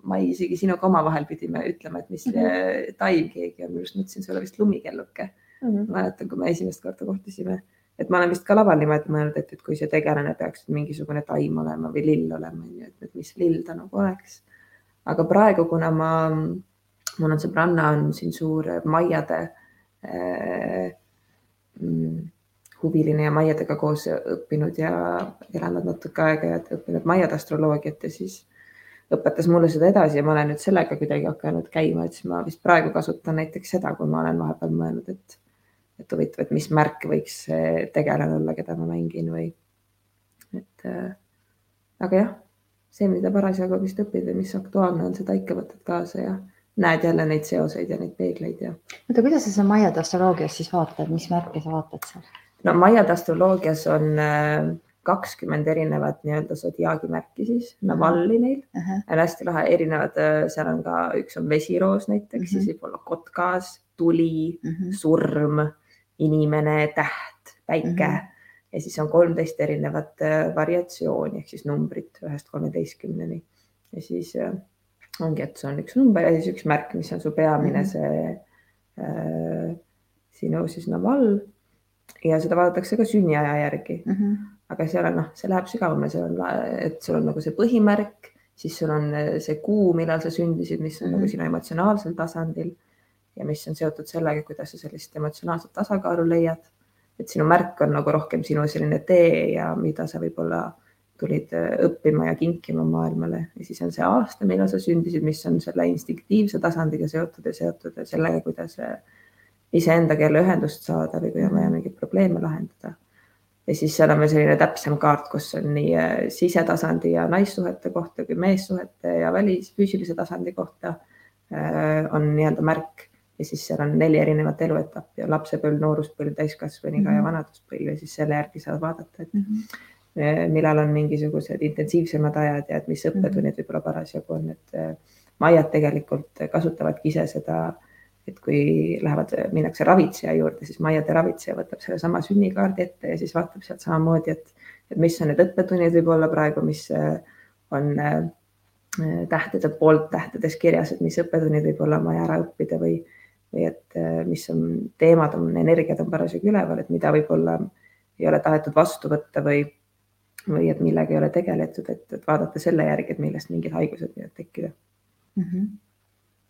ma isegi sinuga omavahel pidime ütlema, et mis mm -hmm. taim keegi on, minu arust ma ütlesin sulle vist lumikelluke mm. -hmm. mäletan, kui me esimest korda kohtusime et ma olen vist ka laval niimoodi mõelnud, et, et kui see tegelane peaks mingisugune taim olema või lill olema, onju, et, et mis lill ta nagu oleks. aga praegu, kuna ma, mul on sõbranna, on siin suur maiade mm, huviline ja maiadega koos õppinud ja elanud natuke aega ja õppinud maiade astroloogiat ja siis õpetas mulle seda edasi ja ma olen nüüd sellega kuidagi hakanud käima, et siis ma vist praegu kasutan näiteks seda, kui ma olen vahepeal mõelnud, et et huvitav, et mis märk võiks tegelane olla, keda ma mängin või et äh, aga jah, see, mida parasjagu vist õpid või mis aktuaalne on, seda ikka võtad kaasa ja näed jälle neid seoseid ja neid peegleid ja. oota, kuidas sa seda Maiade astroloogias siis vaatad, mis märke sa vaatad seal? no Maiade astroloogias on äh, kakskümmend erinevat nii-öelda sodiaagimärki siis, Navalli neil uh -huh. on hästi lahe, erinevad, äh, seal on ka, üks on vesiroos näiteks uh, -huh. siis võib olla kotkas, tuli uh, -huh. surm inimene, täht, päike mm -hmm. ja siis on kolmteist erinevat äh, variatsiooni ehk siis numbrit ühest kolmeteistkümneni ja siis äh, ongi, et see on üks number ja siis üks märk, mis on su peamine -hmm. see äh, sinu siis naval ja seda vaadatakse ka sünniaja järgi mm. -hmm. aga seal on noh, see läheb sügavamale, seal on, et sul on nagu see põhimärk, siis sul on äh, see kuu, millal sa sündisid, mis on mm -hmm. nagu sinu emotsionaalsel tasandil ja mis on seotud sellega, kuidas sa sellist emotsionaalset tasakaalu leiad. et sinu märk on nagu rohkem sinu selline tee ja mida sa võib-olla tulid äh, õppima ja kinkima maailmale ja siis on see aasta, millal sa sündisid, mis on selle instinktiivse tasandiga seotud ja seotud sellega, kuidas äh, iseendaga jälle ühendust saada või kui on vaja mingeid probleeme lahendada. ja siis seal on veel selline täpsem kaart, kus on nii äh, sisetasandi ja naissuhete kohta kui meessuhete ja välisfüüsilise tasandi kohta on nii-öelda märk ja siis seal on neli erinevat eluetappi, lapsepõlv, nooruspõlv, täiskasvaniga mm -hmm. ja mhm. vanaduspõlv ja siis selle järgi saad vaadata, et mm -hmm. millal on mingisugused intensiivsemad ajad ja et mis õppetunnid mm -hmm. võib-olla parasjagu on, et eh, maiad tegelikult kasutavadki ise seda, et kui lähevad, minnakse ravitseja juurde, siis maiade ravitseja võtab sellesama sünnikaardi ette ja siis vaatab sealt samamoodi, et, et mis on need õppetunnid võib-olla praegu, mis eh, on tähtede poolt tähtedes kirjas, et mis õppetunnid võib-olla on vaja ära õppida või või et äh, mis on teemad, on energiad on parasjagu üleval, et mida võib-olla ei ole tahetud vastu võtta või, või et millega ei ole tegeletud, et, vaadata selle järgi, et millest mingid haigused võivad tekkida mm. -hmm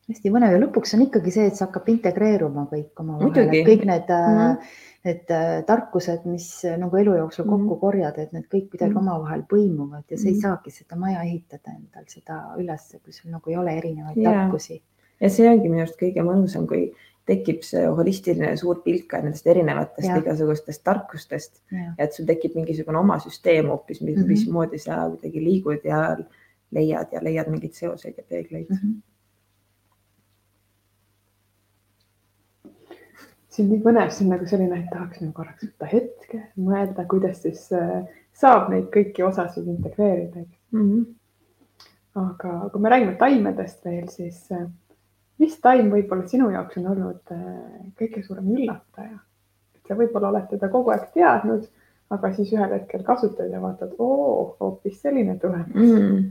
hästi põnev ja lõpuks on ikkagi see, et see hakkab integreeruma kõik omavahel, kõik need mm, -hmm. need äh, tarkused, mis nagu elu jooksul kokku mm -hmm. korjad, et need kõik kuidagi mm -hmm. omavahel põimuvad ja sa ei mhm. saagi seda maja ehitada endal seda üles, kui sul nagu ei ole erinevaid yeah. tarkusi ja see ongi minu arust kõige mõnusam, kui tekib see holistiline suur pilt ka nendest erinevatest ja. igasugustest tarkustest ja. ja et sul tekib mingisugune oma süsteem hoopis, mis mm -hmm. mismoodi sa kuidagi liigud ja leiad ja leiad mingeid seoseid ja peegleid mm. -hmm. see on nii põnev, see on nagu selline, et tahaks nagu korraks võtta hetke, mõelda, kuidas siis äh, saab neid kõiki osasid integreerida mm. -hmm. aga kui me räägime taimedest veel, siis äh, mis taim võib-olla sinu jaoks on olnud äh, kõige suurem üllataja? et sa võib-olla oled teda kogu aeg teadnud, aga siis ühel hetkel kasutad ja vaatad, oo, hoopis selline tulemus mm..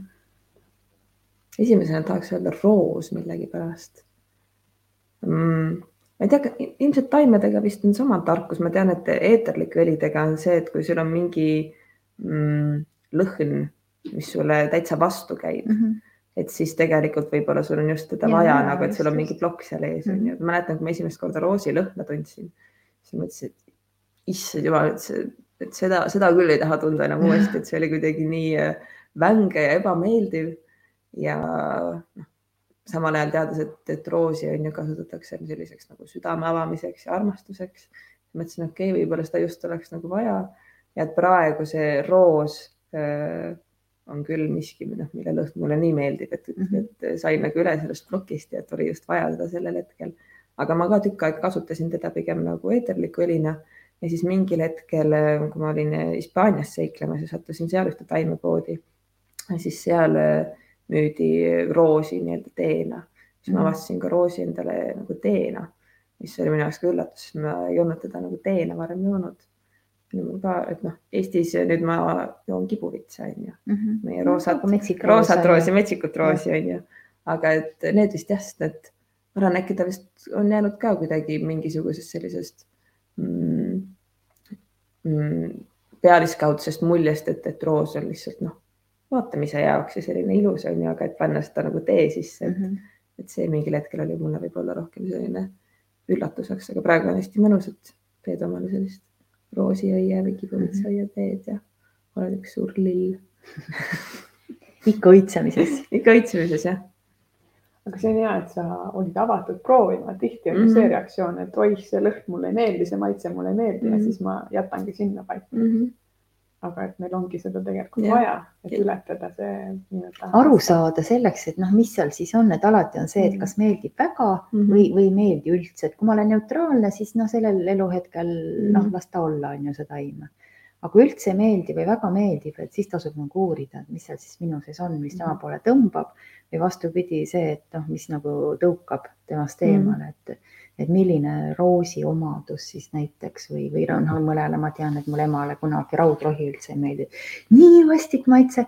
esimesena tahaks öelda roos millegipärast. Mm.. ma ei tea, ilmselt taimedega vist on sama tarkus, ma tean, et eeterlike õlidega on see, et kui sul on mingi mm, lõhn, mis sulle täitsa vastu käib mm, -hmm et siis tegelikult võib-olla sul on just teda ja, vaja ja, nagu, et sul on mingi plokk seal ees onju mm -hmm.. mäletan, kui ma esimest korda roosilõhna tundsin, siis mõtlesin, et issand jumal, et see, et seda, seda küll ei taha tunda enam uuesti, et see oli kuidagi nii äh, vänge ja ebameeldiv. ja noh, samal ajal teades, et, et roosi on ju kasutatakse selliseks nagu südame avamiseks ja armastuseks. mõtlesin, okei okay,, võib-olla seda just oleks nagu vaja ja et praegu see roos äh, on küll miski, noh, mille lõhn mulle nii meeldib, et -hmm. et sain nagu üle sellest plokist ja et oli just vaja teda sellel hetkel. aga ma ka tükk aega kasutasin teda pigem nagu eeterliku õlina ja siis mingil hetkel, kui ma olin Hispaanias seiklemas ja sattusin seal ühte taimepoodi, siis seal äh, müüdi roosi nii-öelda teena, siis ma mhm. avastasin ka roosi endale nagu teena, mis oli minu jaoks ka üllatus, sest ma ei olnud teda nagu teena varem joonud. Ka, et noh, Eestis nüüd ma joon kibuvitsa on ju mm, -hmm. meie roosat, roosat roosi, metsikut roosi on ju, aga et need vist jah, sest et ma arvan, äkki ta vist on jäänud ka kuidagi mingisugusest sellisest mm, mm, pealiskaudsest muljest, et, et roos on lihtsalt noh, vaatamise jaoks ja selline ilus on ju, aga et panna seda nagu tee sisse, et mm, -hmm. et see mingil hetkel oli mulle võib-olla rohkem selline üllatuseks, aga praegu on hästi mõnus, et teed omale sellist roosiõie või kibuvitsaõie teed ja oled üks suur lill *laughs* ikka õitsemises ikka õitsemises jah aga see on hea, et sa olid avatud proovima, tihti on ju mm -hmm. see reaktsioon, et oih, see lõhn mulle ei meeldi, see maitse mulle ei meeldi mm -hmm. ja mhm. siis ma jätangi sinna paika mm. -hmm aga et meil ongi seda tegelikult ja. vaja, et ületada see nii-öelda. aru saada selleks, et noh, mis seal siis on, et alati on see, et kas meeldib väga mm -hmm. või, või ei meeldi üldse, et kui ma olen neutraalne, siis noh, sellel eluhetkel noh, las ta olla, on ju seda taime. aga kui üldse ei meeldi või väga meeldib, et siis tasub nagu uurida, et mis seal siis minu sees on, mis tema mhm. poole tõmbab või vastupidi see, et noh, mis nagu tõukab temast mhm. eemale mm, -hmm. et et milline roosi omadus siis näiteks või, või noh, mõnele ma tean, et mul emale kunagi raudrohi üldse ei meeldi. nii vastik maitse,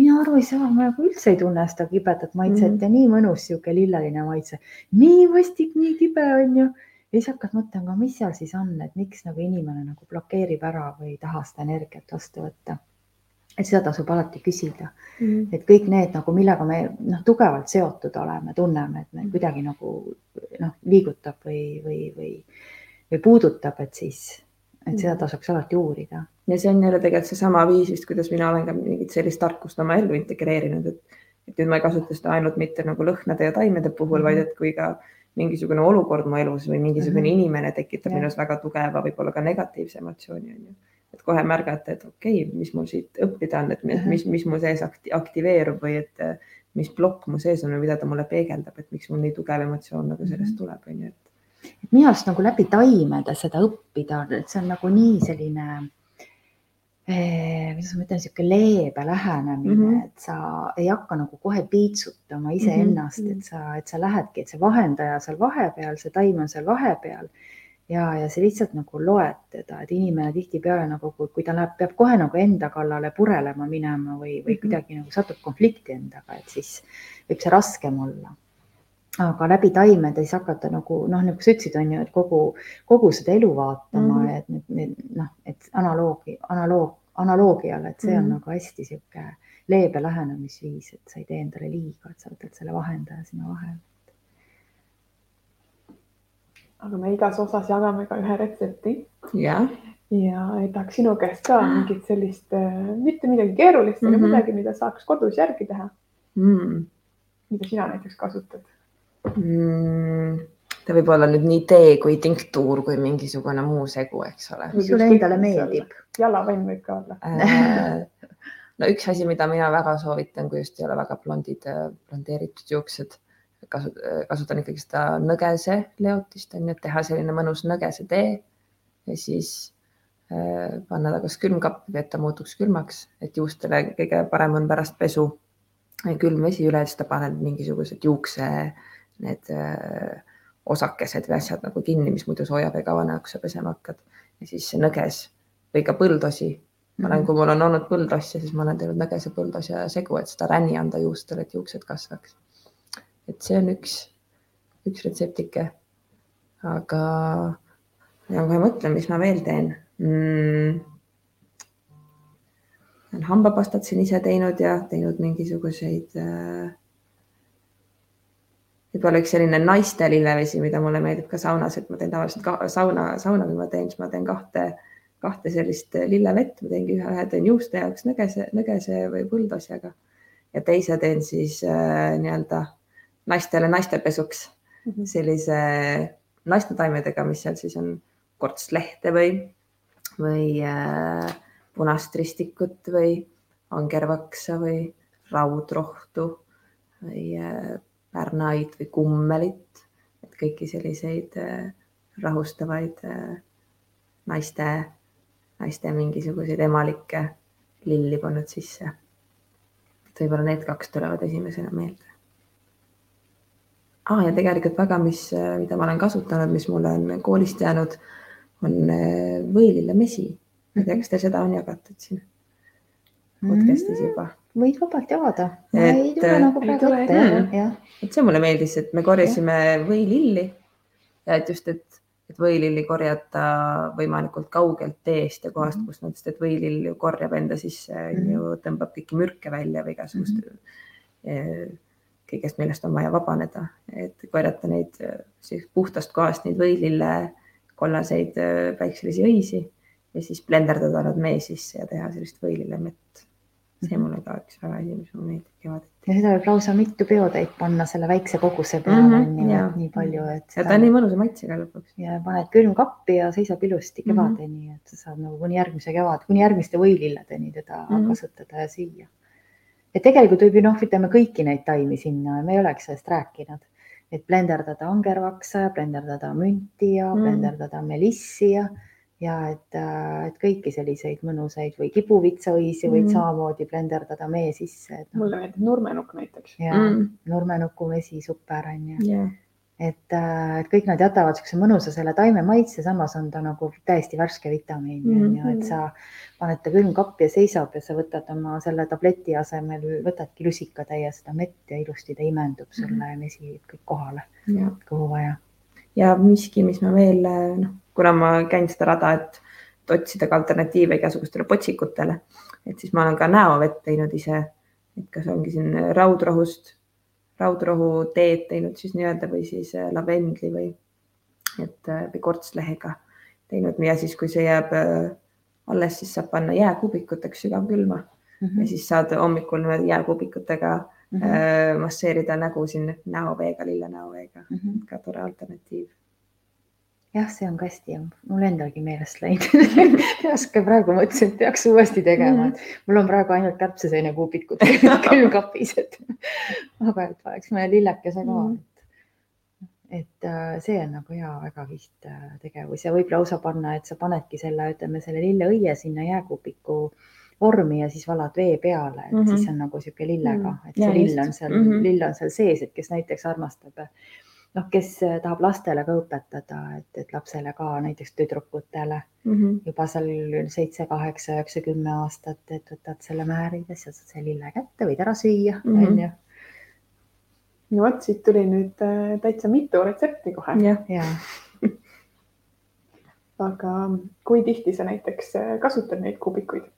mina aru ei saa, ma nagu üldse ei tunne seda kibedat maitset mm -hmm. ja nii mõnus sihuke lilleline maitse. nii vastik, nii kibe on ju. ja siis hakkad mõtlema, mis seal siis on, et miks nagu inimene nagu blokeerib ära või ei taha seda energiat vastu võtta et seda tasub alati küsida mm. -hmm. et kõik need nagu, millega me noh, tugevalt seotud oleme, tunneme, et me mm. kuidagi nagu noh, liigutab või, või, või, või puudutab, et siis, et seda mm. tasuks alati uurida. ja see on jälle tegelikult seesama viis vist, kuidas mina olen ka mingit sellist tarkust oma ellu integreerinud, et, et nüüd ma ei kasuta seda ainult mitte nagu lõhnade ja taimede puhul mm, -hmm. vaid et kui ka mingisugune olukord mu elus või mingisugune mm -hmm. inimene tekitab minus väga tugeva, võib-olla ka negatiivse emotsiooni on ju et kohe märgata, et okei okay,, mis mul siit õppida on, et mis, mis, mu sees aktiveerub või et mis plokk mu sees on või mida ta mulle peegeldab, et miks mul nii tugev emotsioon nagu sellest mhm. tuleb, on ju, et. minu arust nagu läbi taimede seda õppida, et see on nagu nii selline eh,, kuidas ma ütlen, niisugune leebe lähenemine mm, -hmm. et sa ei hakka nagu kohe piitsutama iseennast mm, -hmm. et sa, et sa lähedki, et see vahendaja seal vahepeal, see taim on seal vahepeal ja, ja sa lihtsalt nagu loed teda, et inimene tihtipeale nagu, kui ta läheb, peab kohe nagu enda kallale purelema minema või, või mhm. kuidagi nagu satub konflikti endaga, et siis võib see raskem olla. aga läbi taimede siis hakata nagu noh, nagu sa ütlesid, on ju, et kogu, kogu seda elu vaatama mm, -hmm. et need, need noh, et analoogi, analoog, analoogiale, et see mm -hmm. on mhm. nagu hästi sihuke leebe lähenemisviis, et sa ei tee endale liiga, et sa võtad selle vahendaja sinna vahele aga me igas osas jagame ka ühe retsepti. jah. ja tahaks sinu käest ka mingit sellist, äh, mitte midagi keerulist mm, -hmm. aga mhm. midagi, mida saaks kodus järgi teha mm.. mida sina näiteks kasutad mm.? ta võib olla nüüd nii tee kui tinktuur kui mingisugune muu segu, eks ole. mis sulle endale meeldib? jalavann võib ka olla äh, no üks asi, mida mina väga soovitan, kui just ei ole väga blondid, äh, blondeeritud juuksed kasutan ikkagi seda nõgese leotist, on ju, et teha selline mõnus nõgese tee ja siis äh, panna ta kas külmkappi või et ta muutuks külmaks, et juustele kõige parem on pärast pesu külm vesi üle, siis ta paned mingisugused juukse need äh, osakesed või asjad nagu kinni, mis muidu sooja veega vana, kui sa pesema hakkad. Ja siis see nõges või ka põldosi. Ma olen, mhm. kui mul on olnud põldosja, siis ma olen teinud nõgese põldosja segu, et seda räni anda juustele, et juuksed kasvaks et see on üks, üks retseptike. aga ja kohe mõtlen, mis ma veel teen. Mm.. olen hambapastat siin ise teinud ja teinud mingisuguseid äh, võib-olla üks selline naiste lillevesi, mida mulle meeldib ka saunas, et ma teen tavaliselt ka, sauna, sauna, kui ma teen, siis ma teen kahte, kahte sellist lillevett, ma teengi ühe, ühe teen juuste jaoks nõgese, nõgese või põldosjaga ja teise teen siis äh, nii-öelda naistele naistepesuks Mhm. sellise naistetaimedega, mis seal siis on kortslehte või, või äh, punast ristikut või angervaksa või raudrohtu või äh, pärnaid või kummelit, et kõiki selliseid äh, rahustavaid äh, naiste, naiste mingisuguseid emalikke lilli pannud sisse. et võib-olla need kaks tulevad esimesena meelde ah, ja tegelikult väga, mis, mida ma olen kasutanud, mis mulle on koolist jäänud, on äh, võilillemesi. ma ei tea, kas teil seda on jagatud siin podcast'is juba? võid vabalt jagada. Et, ei tule äh, nagu ei praegu ette jah, et see mulle meeldis, et me korjasime võililli ja et just, et, et võililli korjata võimalikult kaugelt teest ja kohast Mhm. mm, kus nad, sest et võilill ju korjab enda sisse mm, -hmm. ju tõmbab kõiki mürke välja või igasugust mm -hmm. Kõigest, millest on vaja vabaneda, et korjata neid eh, siis puhtast kohast neid võilille kollaseid eh, väikselisi õisi ja siis blenderdada nad mee sisse ja teha sellist võilillemett. see Mhm. mulle ka üks väga asi, mis mulle meeldib kevaditi. ja seda võib lausa mitu peotäit panna selle väikse koguse peale ju, jaa. et nii palju, et ja ta on nii mõnusa maitsega lõpuks. ja paned külmkappi ja seisab ilusti Mhm. kevadeni, et sa saad nagu kuni järgmise kevad, kuni järgmiste võililledeni teda mm. -hmm. kasutada ja süüa. Et tegelikult võib ju noh, ütleme kõiki neid taimi sinna, me ei oleks sellest rääkinud, et blenderdada angervaksa ja blenderdada münti ja mm. blenderdada melissi ja, ja et, et kõiki selliseid mõnusaid või kibuvitsaõisi võid Mhm. samamoodi blenderdada mee sisse, noh, mulle meeldib nurmenukk näiteks. ja Mm. mm. nurmenuku vesi super on ju jah et, äh, et kõik nad jätavad niisuguse mõnusa selle taime maitse, samas on ta nagu täiesti värske vitamiin mm Mhm. -hmm. ju, et sa paned ta külmkappi ja seisab ja sa võtad oma selle tableti asemel, võtadki lusikatäie seda mett ja ilusti ta imendub sulle Mhm. ja vesi kõik kohale, ja kuhu vaja. ja miski, mis ma veel noh, kuna ma käin seda rada, et et otsida ka alternatiive igasugustele potsikutele, et siis ma olen ka näovett teinud ise, et kas ongi siin raudrohust, raudrohu teed teinud siis nii-öelda või siis äh, lavendli või et äh, või kortslehega teinud. Ja siis, kui see jääb äh, alles, siis saab panna jääkubikuteks sügavkülma. Mhm. ja siis saad hommikul niimoodi jääkubikutega äh, masseerida nägu siin näoveega, lillenäoveega, Mhm. ka tore alternatiiv jah, see on ka hästi hea, mul endalgi meelest läinud *laughs* oska praegu mõtlesin, et peaks uuesti tegema, et mul on praegu ainult kärbseseenekuubikud *laughs* külmkapis, et aga et paneks mõne lillekese ka Mhm. et äh, see on nagu hea, väga kihvt äh, tegevus ja võib lausa panna, et sa panedki selle, ütleme selle lilleõie sinna jääkuubiku vormi ja siis valad vee peale, et mm Mhm. -hmm. siis on nagu sihuke lillega, Mhm. et see Jaa, lill on seal mm, Mhm. -hmm. lill on seal sees, et kes näiteks armastab noh, kes äh, tahab lastele ka õpetada, et, et lapsele ka näiteks tüdrukutele mm. -hmm. juba seal seitse, kaheksa, üheksa, kümme aastat, et võtad selle määrid ja siis saad selle lille kätte, võid ära süüa, Mhm. onju. no vot, siit tuli nüüd äh, täitsa mitu retsepti kohe, *laughs* aga kui tihti sa näiteks äh, kasutad neid kubikuid?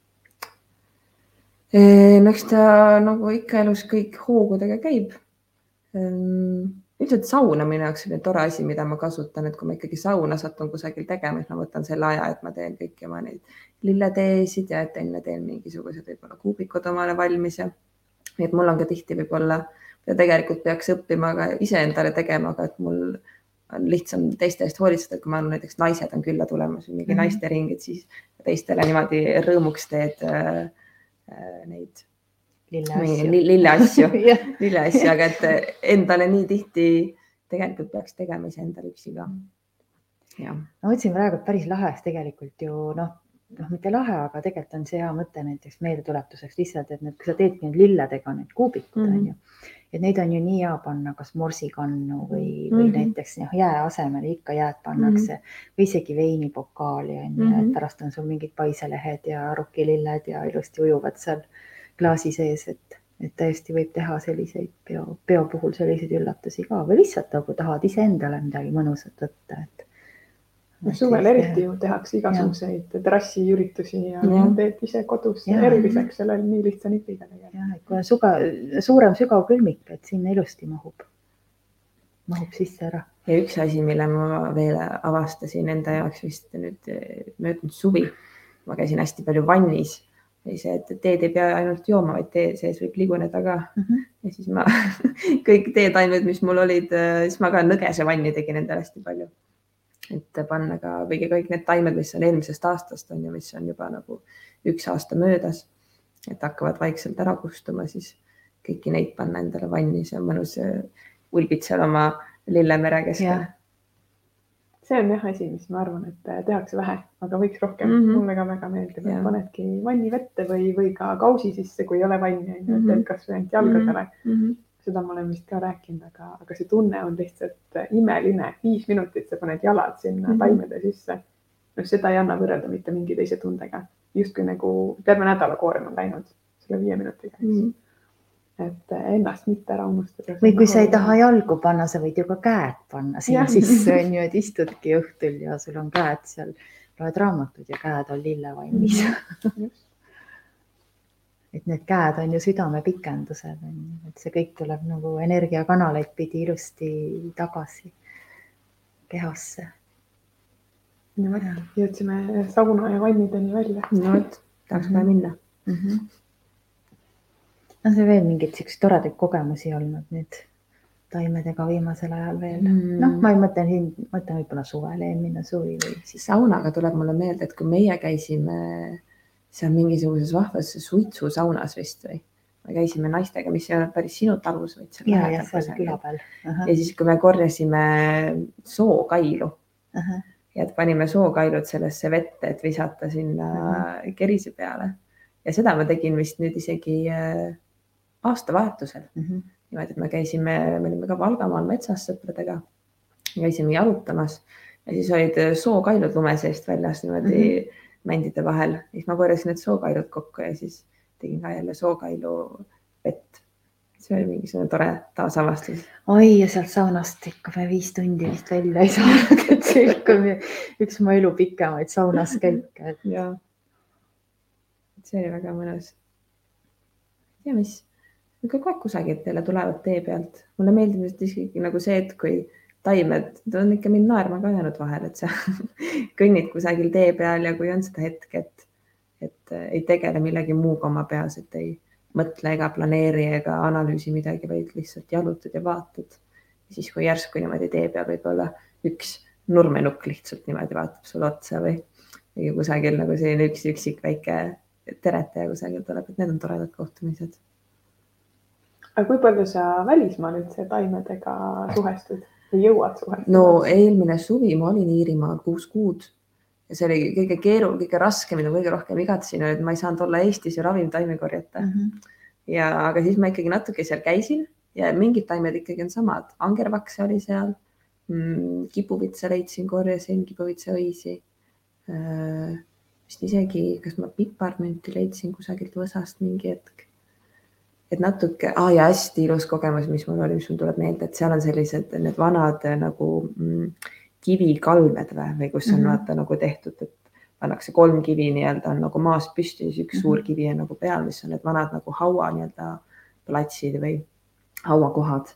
no eks ta nagu ikka elus kõik hoogudega käib. Ilmselt sauna minu jaoks on tore asi, mida ma kasutan, et kui ma ikkagi sauna satun kusagil tegema, siis ma võtan selle aja, et ma teen kõiki oma neid lilleteesid ja et enne teen mingisugused võib-olla kuubikud omale valmis ja nii et mul on ka tihti võib-olla ja tegelikult peaks õppima ka iseendale tegema, aga et mul on lihtsam teiste eest hoolitseda, kui ma olen näiteks naised on külla tulemas või mingi mm. -hmm. naistering, et siis teistele niimoodi rõõmuks teed äh, äh, neid lilleasju, *laughs* jah, lilleasju, aga et endale nii tihti tegelikult peaks tegema iseendale üksi ka. ma mõtlesin praegu, et päris lahe, sest tegelikult ju noh, noh, mitte lahe, aga tegelikult on see hea mõte näiteks meeldetuletuseks lihtsalt, et need, kui sa teedki nüüd lilledega need kuubikud mm Mhm. -hmm. on ju, et neid on ju nii hea panna kas morsikannu või mm, -hmm. või Mhm. näiteks noh, jää asemele ikka jääd pannakse mm -hmm. või isegi veinipokaali on ju mm, -hmm. Mhm. et pärast on sul mingid paiselehed ja rokililled ja ilusti ujuvad seal klaasi sees, et, et tõesti võib teha selliseid peo, peo puhul selliseid üllatusi ka või lihtsalt nagu tahad iseendale midagi mõnusat võtta, et. suvel eriti ju tehakse igasuguseid terrassiüritusi ja Jah. teed ise kodus eriliseks selle nii lihtsa nipiga tegelikult. jah, et kui on suga, suurem sügav külmik, et sinna ilusti mahub, mahub sisse ära. ja üks asi, mille ma veel avastasin enda jaoks vist nüüd möödunud suvi, ma käisin hästi palju vannis, oli see, et teed ei pea ainult jooma, vaid tee sees võib liguneda ka mm. -hmm. ja siis ma *laughs* kõik teetaimed, mis mul olid, siis ma ka nõgesevanni tegin endale hästi palju. et panna ka kõigi kõik need taimed, mis on eelmisest aastast on ju, mis on juba nagu üks aasta möödas, et hakkavad vaikselt ära kustuma, siis kõiki neid panna endale vanni, see on mõnus ulbid seal oma Lillemere keskel see on jah asi, mis ma arvan, et äh, tehakse vähe, aga võiks rohkem mm. -hmm. mulle ka väga meeldib, et panedki vanni vette või, või ka kausi sisse, kui ei ole vanni, on ju, et teed kasvõi ainult jalgadele mm. -hmm. seda ma olen vist ka rääkinud, aga, aga see tunne on lihtsalt äh, imeline. viis minutit sa paned jalad sinna mm -hmm. taimede sisse. noh, seda ei anna võrrelda mitte mingi teise tundega, justkui nagu terve nädala koorem on läinud selle viie minutiga mm. -hmm et ennast mitte ära unustada. või kui sa ei taha jalgu panna, sa võid ju ka käed panna sinna sisse on ju, et istudki õhtul ja sul on käed seal, loed raamatut ja käed on lillevannis *laughs* et need käed on ju südamepikendused on ju, et see kõik tuleb nagu energiakanaleid pidi ilusti tagasi kehasse. no vot, jõudsime sauna ja vannideni välja. no vot, tahaks kohe minna mm. -hmm on see veel mingeid siukseid toredaid kogemusi olnud nüüd taimedega viimasel ajal veel mm.? noh, ma ei mõtle siin, mõtlen võib-olla suvel, eelmine suvi või siis. saunaga tuleb mulle meelde, et kui meie käisime seal mingisuguses vahvas suitsusaunas vist või, me käisime naistega, mis ei olnud päris sinu talus, vaid seal ja, ja seal küla peal. ja siis, kui me korjasime sookailu uh -huh. ja panime sookailud sellesse vette, et visata sinna uh -huh. kerise peale ja seda ma tegin vist nüüd isegi äh, aastavahetusel mm. -hmm. niimoodi, et me käisime, me olime ka Valgamaal metsas sõpradega, käisime jalutamas ja siis olid sookailud lume seest väljas niimoodi mm -hmm. mändide vahel, siis ma korjasin need sookailud kokku ja siis tegin ka jälle sookailu vett. see oli mingisugune tore taasavastus. oi, ja sealt saunast ikka me viis tundi vist välja ei saanud, *laughs* et see ikka üks mu elu pikemaid saunas käike et.... ja, see oli väga mõnus. ja mis kogu aeg kusagilt jälle tulevad tee pealt. mulle meeldib just isegi nagu see, et kui taimed, ta on ikka mind naerma ka jäänud vahel, et sa *laughs* kõnnid kusagil tee peal ja kui on seda hetke, et, et ei tegele millegi muuga oma peas, et ei mõtle ega planeeri ega analüüsi midagi, vaid lihtsalt jalutad ja vaatad. siis, kui järsku niimoodi tee peal võib-olla üks nurmenukk lihtsalt niimoodi vaatab sulle otsa või, või kusagil nagu selline üks üksik väike teretaja kusagil tuleb, et need on toredad kohtumised aga kui palju sa välismaal üldse taimedega suhestud või jõuad suhestuda? no eelmine suvi ma olin Iirimaal kuus kuud ja see oli kõige keerulisem, kõige raskem ja kõige rohkem igatsesin, et ma ei saanud olla Eestis ja ravimtaimi korjata mm. -hmm. ja, aga siis ma ikkagi natuke seal käisin ja mingid taimed ikkagi on samad, angervakse oli seal mm,, kipuvitsa leidsin, korjasin kipuvitsaõisi äh,. vist isegi, kas ma piparmünti leidsin kusagilt võsast mingi hetk et natuke ah,, ja hästi ilus kogemus, mis mul oli, mis mul tuleb meelde, et seal on sellised need vanad nagu mm, kivikalmed või, või kus on mm -hmm. vaata nagu tehtud, et pannakse kolm kivi nii-öelda on nagu maast püsti, siis üks mm -hmm. suur kivi on nagu peal, mis on need vanad nagu haua nii-öelda platsid või hauakohad.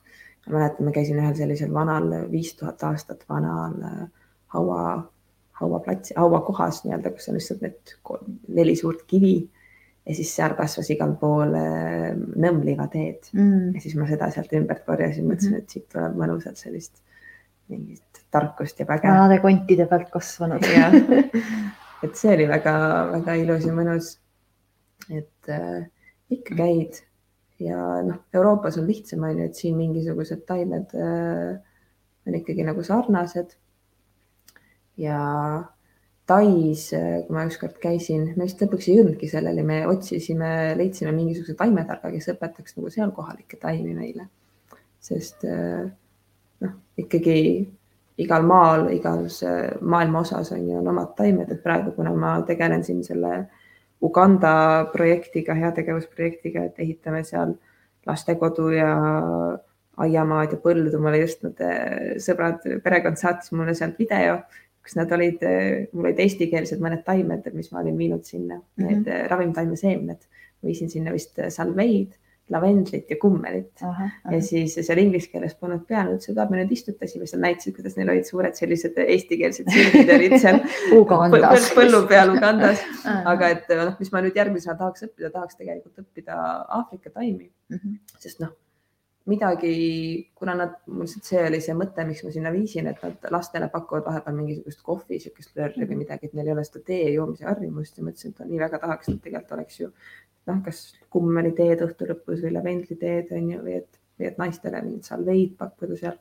mäletan, ma käisin ühel sellisel vanal, viis tuhat aastat vanal äh, haua, hauaplatsi, hauakohas nii-öelda, kus on lihtsalt need kolm, neli suurt kivi ja siis seal kasvas igal pool äh, nõmmliivateed mm. ja siis ma seda sealt ümbert korjasin, mõtlesin -hmm. et siit tuleb mõnusalt sellist mingit tarkust ja väge. vanade kontide pealt kasvanud *laughs* et see oli väga-väga ilus ja mõnus. et äh, ikka käid ja noh, Euroopas on lihtsam, on ju, et siin mingisugused taimed äh, on ikkagi nagu sarnased. ja Tais, kui ma ükskord käisin, me vist lõpuks ei jõudnudki selleni, me otsisime, leidsime mingisuguse taimetarga, kes õpetaks nagu seal kohalikke taimi meile. sest noh, ikkagi igal maal, igas maailma osas on ju on omad taimed, et praegu, kuna ma tegelen siin selle Uganda projektiga, heategevusprojektiga, et ehitame seal lastekodu ja aiamaad ja põldu, mulle just need sõbrad, perekond saatis mulle sealt video kus nad olid, mul olid eestikeelsed mõned taimed, mis ma olin viinud sinna. Mm, -hmm. need ravimtaimeseemned, viisin sinna vist salveid lavendlit ja kummelit. Ja siis seal inglise keeles polnud peal, ütles, et me nüüd istutasime seal, näitasid, kuidas neil olid suured sellised eestikeelsed sildid olid seal *laughs* põllu peal Ugandas. aga et noh, mis ma nüüd järgmisena tahaks õppida, tahaks tegelikult õppida Aafrika taimi. Mm, -hmm. sest noh midagi, kuna nad, mul lihtsalt see oli see mõte, miks ma sinna viisin, et nad lastele pakuvad vahepeal mingisugust kohvi, niisugust lörri või midagi, et neil ei ole seda tee joomise harjumust ja mõtlesin, et nii väga tahaks, et tegelikult oleks ju noh, kas kummeliteed õhtu lõpus või lavendliteed on ju, või et, või et naistele mingit salveid pakkuda seal.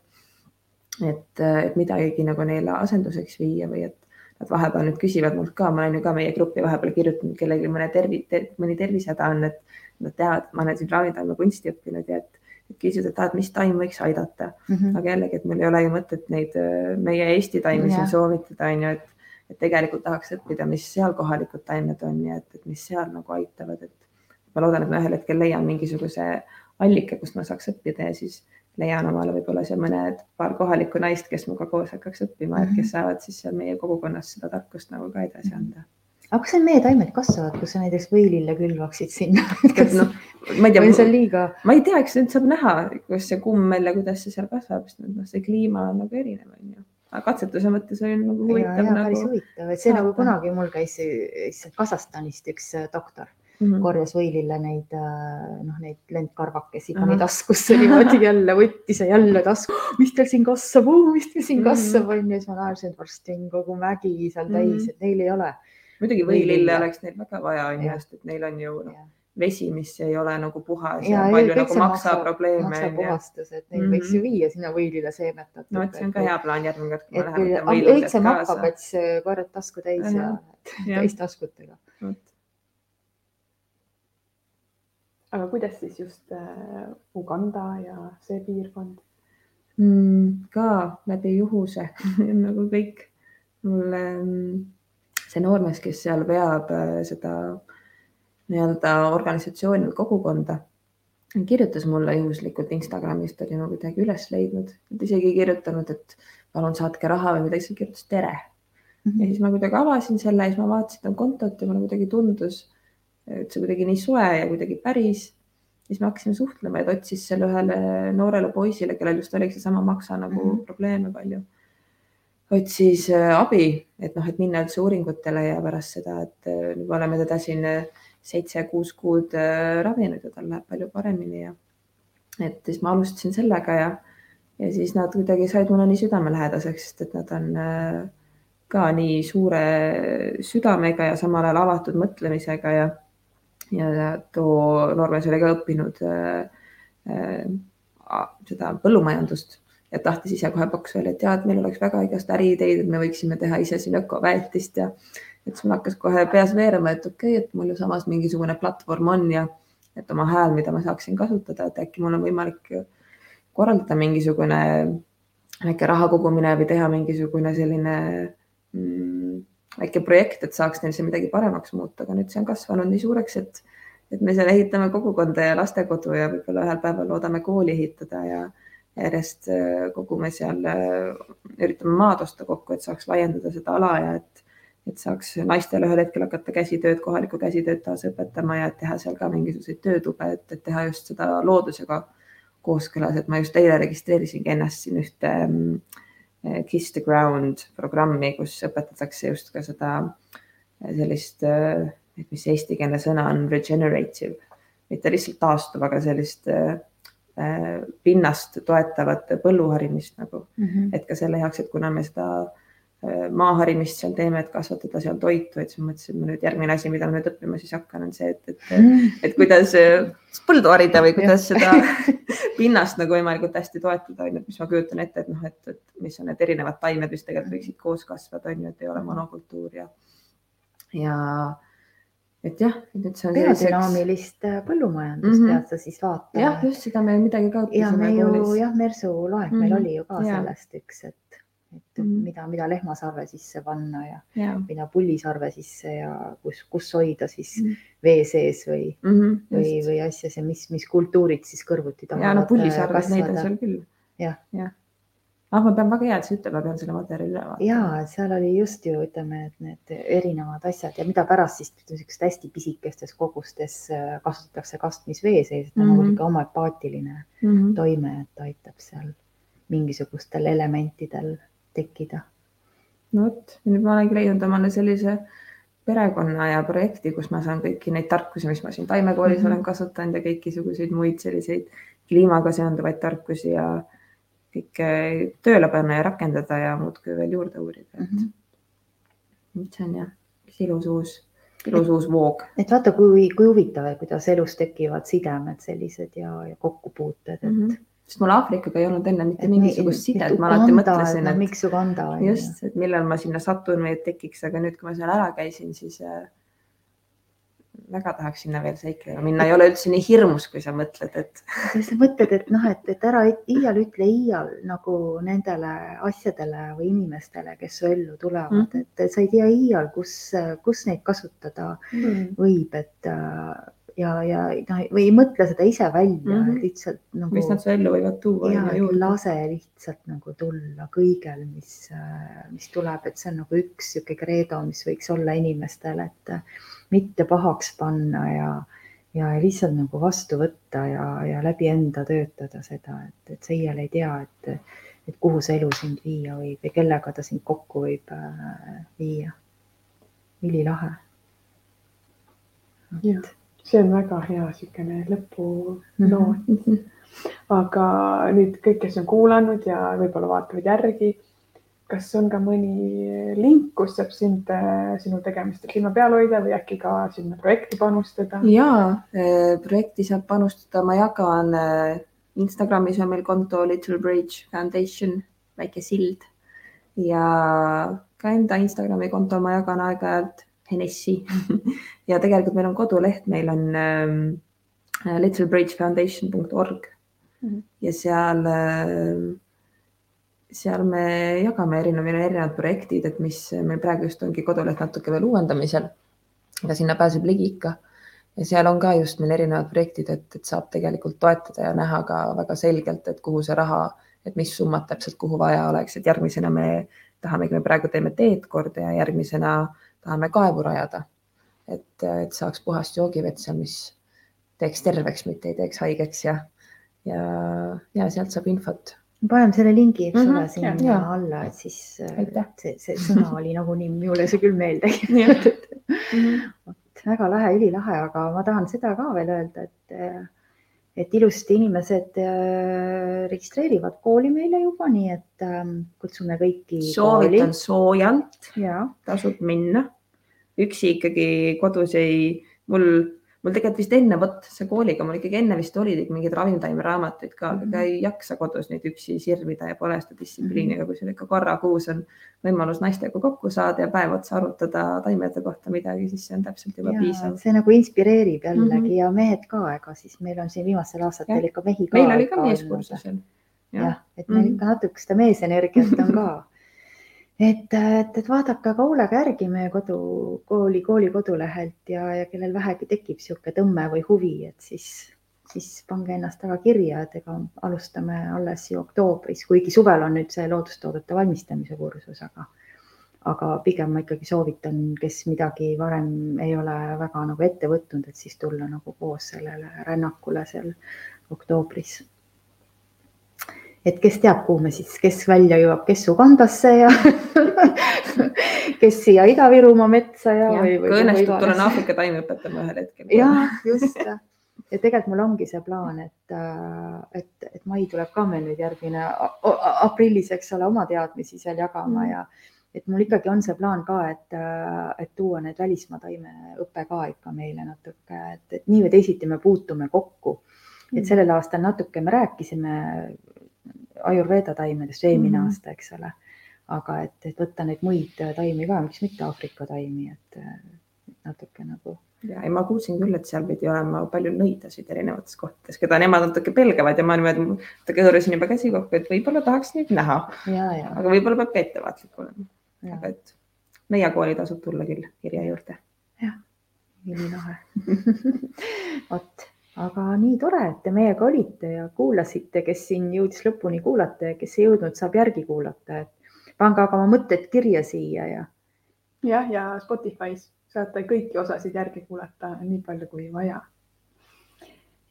et, et midagigi nagu neile asenduseks viia või et nad vahepeal nüüd küsivad mult ka, ma olen ju ka meie gruppi vahepeal kirjutanud, kellelgi mõne tervi- ter,, mõni tervisehäda on, et nad teavad, et ma olen siin raavitaime kunsti õppinud ja et, et küsivad, et ah, mis taim võiks aidata mm. -hmm. aga jällegi, et meil ei ole ju mõtet neid meie Eesti taimi siin soovitada, on ju, et, et tegelikult tahaks õppida, mis seal kohalikud taimed on ja et, et mis seal nagu aitavad, et ma loodan, et ma ühel hetkel leian mingisuguse allika, kust ma saaks õppida ja siis leian omale võib-olla seal mõned paar kohalikku naist, kes minuga koos hakkaks õppima, et kes mhm. saavad siis seal meie kogukonnas seda tarkust nagu ka edasi anda aga kas need meetaimed kasvavad, kus sa näiteks võilille külvaksid sinna no, ma ei tea, see on liiga. ma ei tea, eks nüüd saab näha, kus see kummel ja kuidas see seal kasvab, sest noh, see kliima on nagu erinev, on ju. aga katsetuse mõttes oli nagu huvitav. Nagu... päris huvitav, et see nagu kunagi mul käis Kasahstanist üks äh, doktor mm -hmm. korjas võilille neid, äh, noh, neid lendkarvakesi pani mm -hmm. taskusse *laughs* niimoodi jälle võttis ja jälle tasku. mis teil siin kasvab, mis teil siin kasvab mm, -hmm. on ju, siis ma naersin, et varsti on kogu mägi seal täis mm, -hmm. et neil ei ole. muidugi võilille oleks neil väga vaja, on ju, sest et neil on ju noh, vesi, mis ei ole nagu puhas ja, ja palju nagu maksaprobleeme. maksapuhastus, et neid mm -hmm. võiks ju viia sinna võilile seemnetatud. no vot, see on ka hea plaan järgmine kord, kui me läheme. õitse makkapats korjad tasku täis ja, ja täis taskutega aga kuidas siis just äh, Uganda ja see piirkond mm,? ka läbi juhuse *laughs* nagu kõik. mul mm, see noormees, kes seal veab äh, seda nii-öelda organisatsiooni või kogukonda, kirjutas mulle juhuslikult Instagramist, oli nagu kuidagi üles leidnud, isegi ei kirjutanud, et palun saatke raha või midagi, lihtsalt kirjutas tere mm. -hmm. ja siis ma kuidagi avasin selle ja siis ma vaatasin ta kontot ja mulle kuidagi tundus et see kuidagi nii soe ja kuidagi päris. siis me hakkasime suhtlema ja ta otsis selle ühele noorele poisile, kellel just oligi seesama maksa nagu mm -hmm. probleeme palju. otsis äh, abi, et noh, et minna üldse uuringutele ja pärast seda, et äh, me oleme teda siin äh, seitse-kuus kuud ravinud ja tal läheb palju paremini ja et siis ma alustasin sellega ja, ja siis nad kuidagi said mulle nii südamelähedaseks, sest et nad on ka nii suure südamega ja samal ajal avatud mõtlemisega ja ja too noormees oli ka õppinud äh, äh, seda põllumajandust ja tahtis ise kohe pakkuda välja, et et meil oleks väga igast äriideid, et me võiksime teha ise siin ökoväetist ja et sul hakkas kohe peas veerema, et okei okay,, et mul ju samas mingisugune platvorm on ja et oma hääl, mida ma saaksin kasutada, et äkki mul on võimalik korraldada mingisugune väike raha kogumine või teha mingisugune selline mm, väike projekt, et saaks neil see midagi paremaks muuta, aga nüüd see on kasvanud nii suureks, et, et me seal ehitame kogukonda ja lastekodu ja võib-olla ühel päeval loodame kooli ehitada ja järjest äh, kogume seal, äh, üritame maad osta kokku, et saaks laiendada seda ala ja et, et saaks naistele ühel hetkel hakata käsitööd, kohalikku käsitööd taas õpetama ja teha seal ka mingisuguseid töötube, et, et teha just seda loodusega kooskõlas, et ma just eile registreerisingi ennast siin ühte äh, Eh, Kiss the Ground programmi, kus õpetatakse just ka seda eh, sellist, eh, et mis eestikeelne sõna on regenerative, mitte lihtsalt taastuv, aga sellist pinnast toetavat põlluharimist nagu mm, -hmm. et ka selle heaks, et kuna me seda maaharimist seal teeme, et kasvatada seal toitu, et siis ma mõtlesin, et ma nüüd järgmine asi, mida ma nüüd õppima siis hakkan, on see, et, et, mm. et kuidas põldu harida või kuidas seda *laughs* pinnast nagu võimalikult hästi toetada, on ju, et mis ma kujutan ette, et noh, et, et mis on need erinevad taimed, mis tegelikult võiksid koos kasvada, on ju, et ei ole monokultuur ja, ja et jah, nüüd see on. biodünaamilist selliseks... põllumajandust mm -hmm. pead sa siis vaatama. jah, just seda me midagi ka õppisime. ja me ju jah, Mersu loeng mm -hmm. meil mhm. oli ju ka ja. sellest üks, et et mm -hmm. mida, mida lehmasarve sisse panna ja, ja. mida pullisarve sisse ja kus, kus hoida siis mm -hmm. vee sees või mm, -hmm, või, või asjas ja mis, mis kultuurid siis kõrvuti tahavad. ja no pullisarves neid on seal küll. jah ja. ah, ma pean väga hea, et sa ütled, ma pean selle materjali üle vaatama. ja seal oli just ju ütleme, et need erinevad asjad ja mida pärast siis niisugustes hästi pisikestes kogustes äh, kasutatakse kastmisvee sees, ta on Mhm. nagu niisugune homoöpaatiline Mm -hmm. toime, et aitab seal mingisugustel elementidel tekkida. no vot, nüüd ma olengi leidnud omale sellise perekonna ja projekti, kus ma saan kõiki neid tarkusi, mis ma siin taimekoolis mm. -hmm. olen kasutanud ja kõikisuguseid muid selliseid kliimaga seonduvaid tarkusi ja kõike tööle panna ja rakendada ja muudkui veel juurde uurida, et Mhm. nüüd see on jah, üks ilus uus, ilus uus voog. et vaata, kui, kui huvitav, kuidas elus tekivad sidemed sellised ja, ja kokkupuuted, et mm. -hmm. Sest mul Aafrikaga ei olnud enne mitte mingisugust sidet, ma alati mõtlesin, et et miks Uganda on just, et millal ma sinna satun või et tekiks, aga nüüd, kui ma seal ära käisin, siis äh, väga tahaks sinna veel seiklema minna, ei ole üldse nii hirmus, kui sa mõtled, et sa mõtled, et noh, et, et ära iial ütle iial nagu nendele asjadele või inimestele, kes su ellu tulevad mm., et sa ei tea iial, kus, kus neid kasutada Mm. võib, et äh, ja, ja noh, või ei mõtle seda ise välja mm. -hmm. lihtsalt nagu mis nad su ellu võivad tuua ja et lase lihtsalt nagu tulla kõigel, mis, mis tuleb, et see on nagu üks sihuke kreedo, mis võiks olla inimestel, et äh, mitte pahaks panna ja, ja lihtsalt nagu vastu võtta ja, ja läbi enda töötada seda, et, et sa iial ei tea, et, et kuhu see elu sind viia võib ja kellega ta sind kokku võib äh, viia. ülilahe. Jah. See on väga hea niisugune lõpunoot, Mhm. aga nüüd kõik, kes on kuulanud ja võib-olla vaatavad järgi, kas on ka mõni link, kus saab sind, sinu tegemistel silma peal hoida või äkki ka sinna projekti panustada? ja projekti saab panustada, ma jagan äh, Instagramis on meil konto Little Bridge Foundation, väike sild ja ka enda Instagrami konto ma jagan aeg-ajalt Henessi *laughs* ja tegelikult meil on koduleht, meil on ähm, littlebridgefoundation.org Mhm. ja seal äh, seal me jagame erinevad, meil on erinevad projektid, et mis meil praegu just ongi koduleht natuke veel uuendamisel. aga sinna pääseb ligi ikka ja seal on ka just meil erinevad projektid, et, et saab tegelikult toetada ja näha ka väga selgelt, et kuhu see raha, et mis summad täpselt kuhu vaja oleks, et järgmisena me tahamegi, me praegu teeme teed korda ja järgmisena tahame kaevu rajada. et, et saaks puhast joogivett seal, mis teeks terveks, mitte ei teeks haigeks ja, ja, ja sealt saab infot paneme selle lingi, eks Mhm, ole, sinna ja, alla, et siis äh, Aitäh. see, see sõna oli nagunii minule see küll meelde kirjutatud. vot väga lahe, ülilahe, aga ma tahan seda ka veel öelda, et, et ilusti inimesed äh, registreerivad kooli meile juba, nii et ähm, kutsume kõiki kooli soovitan. soojalt, ja, tasub minna. Üksi ikkagi kodus ei, mul, mul tegelikult vist enne, vot see kooliga mul ikkagi enne vist olid mingid ravimtaimeraamatuid ka, aga Mhm. ei jaksa kodus neid üksi sirvida ja pole seda distsipliini, aga kui sul ikka korra kuus on võimalus naistega kokku saada ja päev otsa arutada taimede kohta midagi, siis see on täpselt juba ja piisav. see nagu inspireerib jällegi mm Mhm. -hmm. ja mehed ka, ega siis meil on siin viimastel aastatel ikka mehi ka. meil oli ka meeskursusel. jah, et meil Mhm. ikka natuke seda meesenergiat on ka. *laughs* et, et, et vaadake aga hoolega järgi meie kodu, kooli, kooli kodulehelt ja, ja kellel vähegi tekib niisugune tõmme või huvi, et siis, siis pange ennast taga kirja, et ega alustame alles ju oktoobris, kuigi suvel on nüüd see loodustoodete valmistamise kursus, aga aga pigem ma ikkagi soovitan, kes midagi varem ei ole väga nagu ette võtnud, et siis tulla nagu koos sellele rännakule seal oktoobris et kes teab, kuhu me siis, kes välja jõuab, kes Ugandasse ja *laughs* kes siia Ida-Virumaa metsa ja, ja. kui õnnestub, tulen Aafrika taimi õpetama ühel hetkel. ja just ja tegelikult mul ongi see plaan, et, et, et mai tuleb ka meil nüüd järgmine aprillis, eks ole, oma teadmisi seal jagama Mm. ja et mul ikkagi on see plaan ka, et, et tuua need välismaa taimeõpe ka ikka meile natuke, et, et nii või teisiti me puutume kokku. Mm. et sellel aastal natuke me rääkisime Ayurveda taimedest eelmine mm. aasta, eks ole. aga et, et võtta neid muid taimi ka, miks mitte Aafrika taimi, et natuke nagu ja ei, ma kuulsin küll, et seal pidi olema palju nõidasid erinevates kohtades, keda nemad natuke pelgavad ja ma niimoodi natuke hõõrusin juba käsi kokku, et võib-olla tahaks neid näha, aga võib-olla peab ka ettevaatlik olema, aga et meie kooli tasub tulla küll kirja juurde. ülilahe. vot, aga nii tore, et te meiega olite ja kuulasite, kes siin jõudis lõpuni kuulata ja kes ei jõudnud, saab järgi kuulata, et pange aga oma mõtted kirja siia ja jah, ja Spotify's saate kõiki osasid järgi kuulata nii palju kui vaja.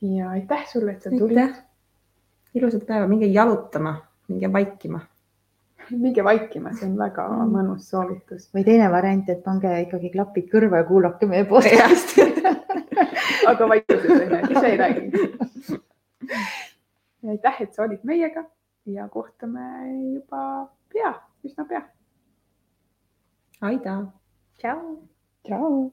ja aitäh sulle, et sa tulid. ilusat päeva, minge jalutama, minge vaikima. minge vaikima, see on väga mm. mõnus soovitus. või teine variant, et pange ikkagi klapid kõrva ja kuulake meie podcast'i *laughs* aga vaikuses onju, ise ei räägi. aitäh, et sa olid meiega ja kohtume juba pea, üsna pea. Aida. tšau. tšau.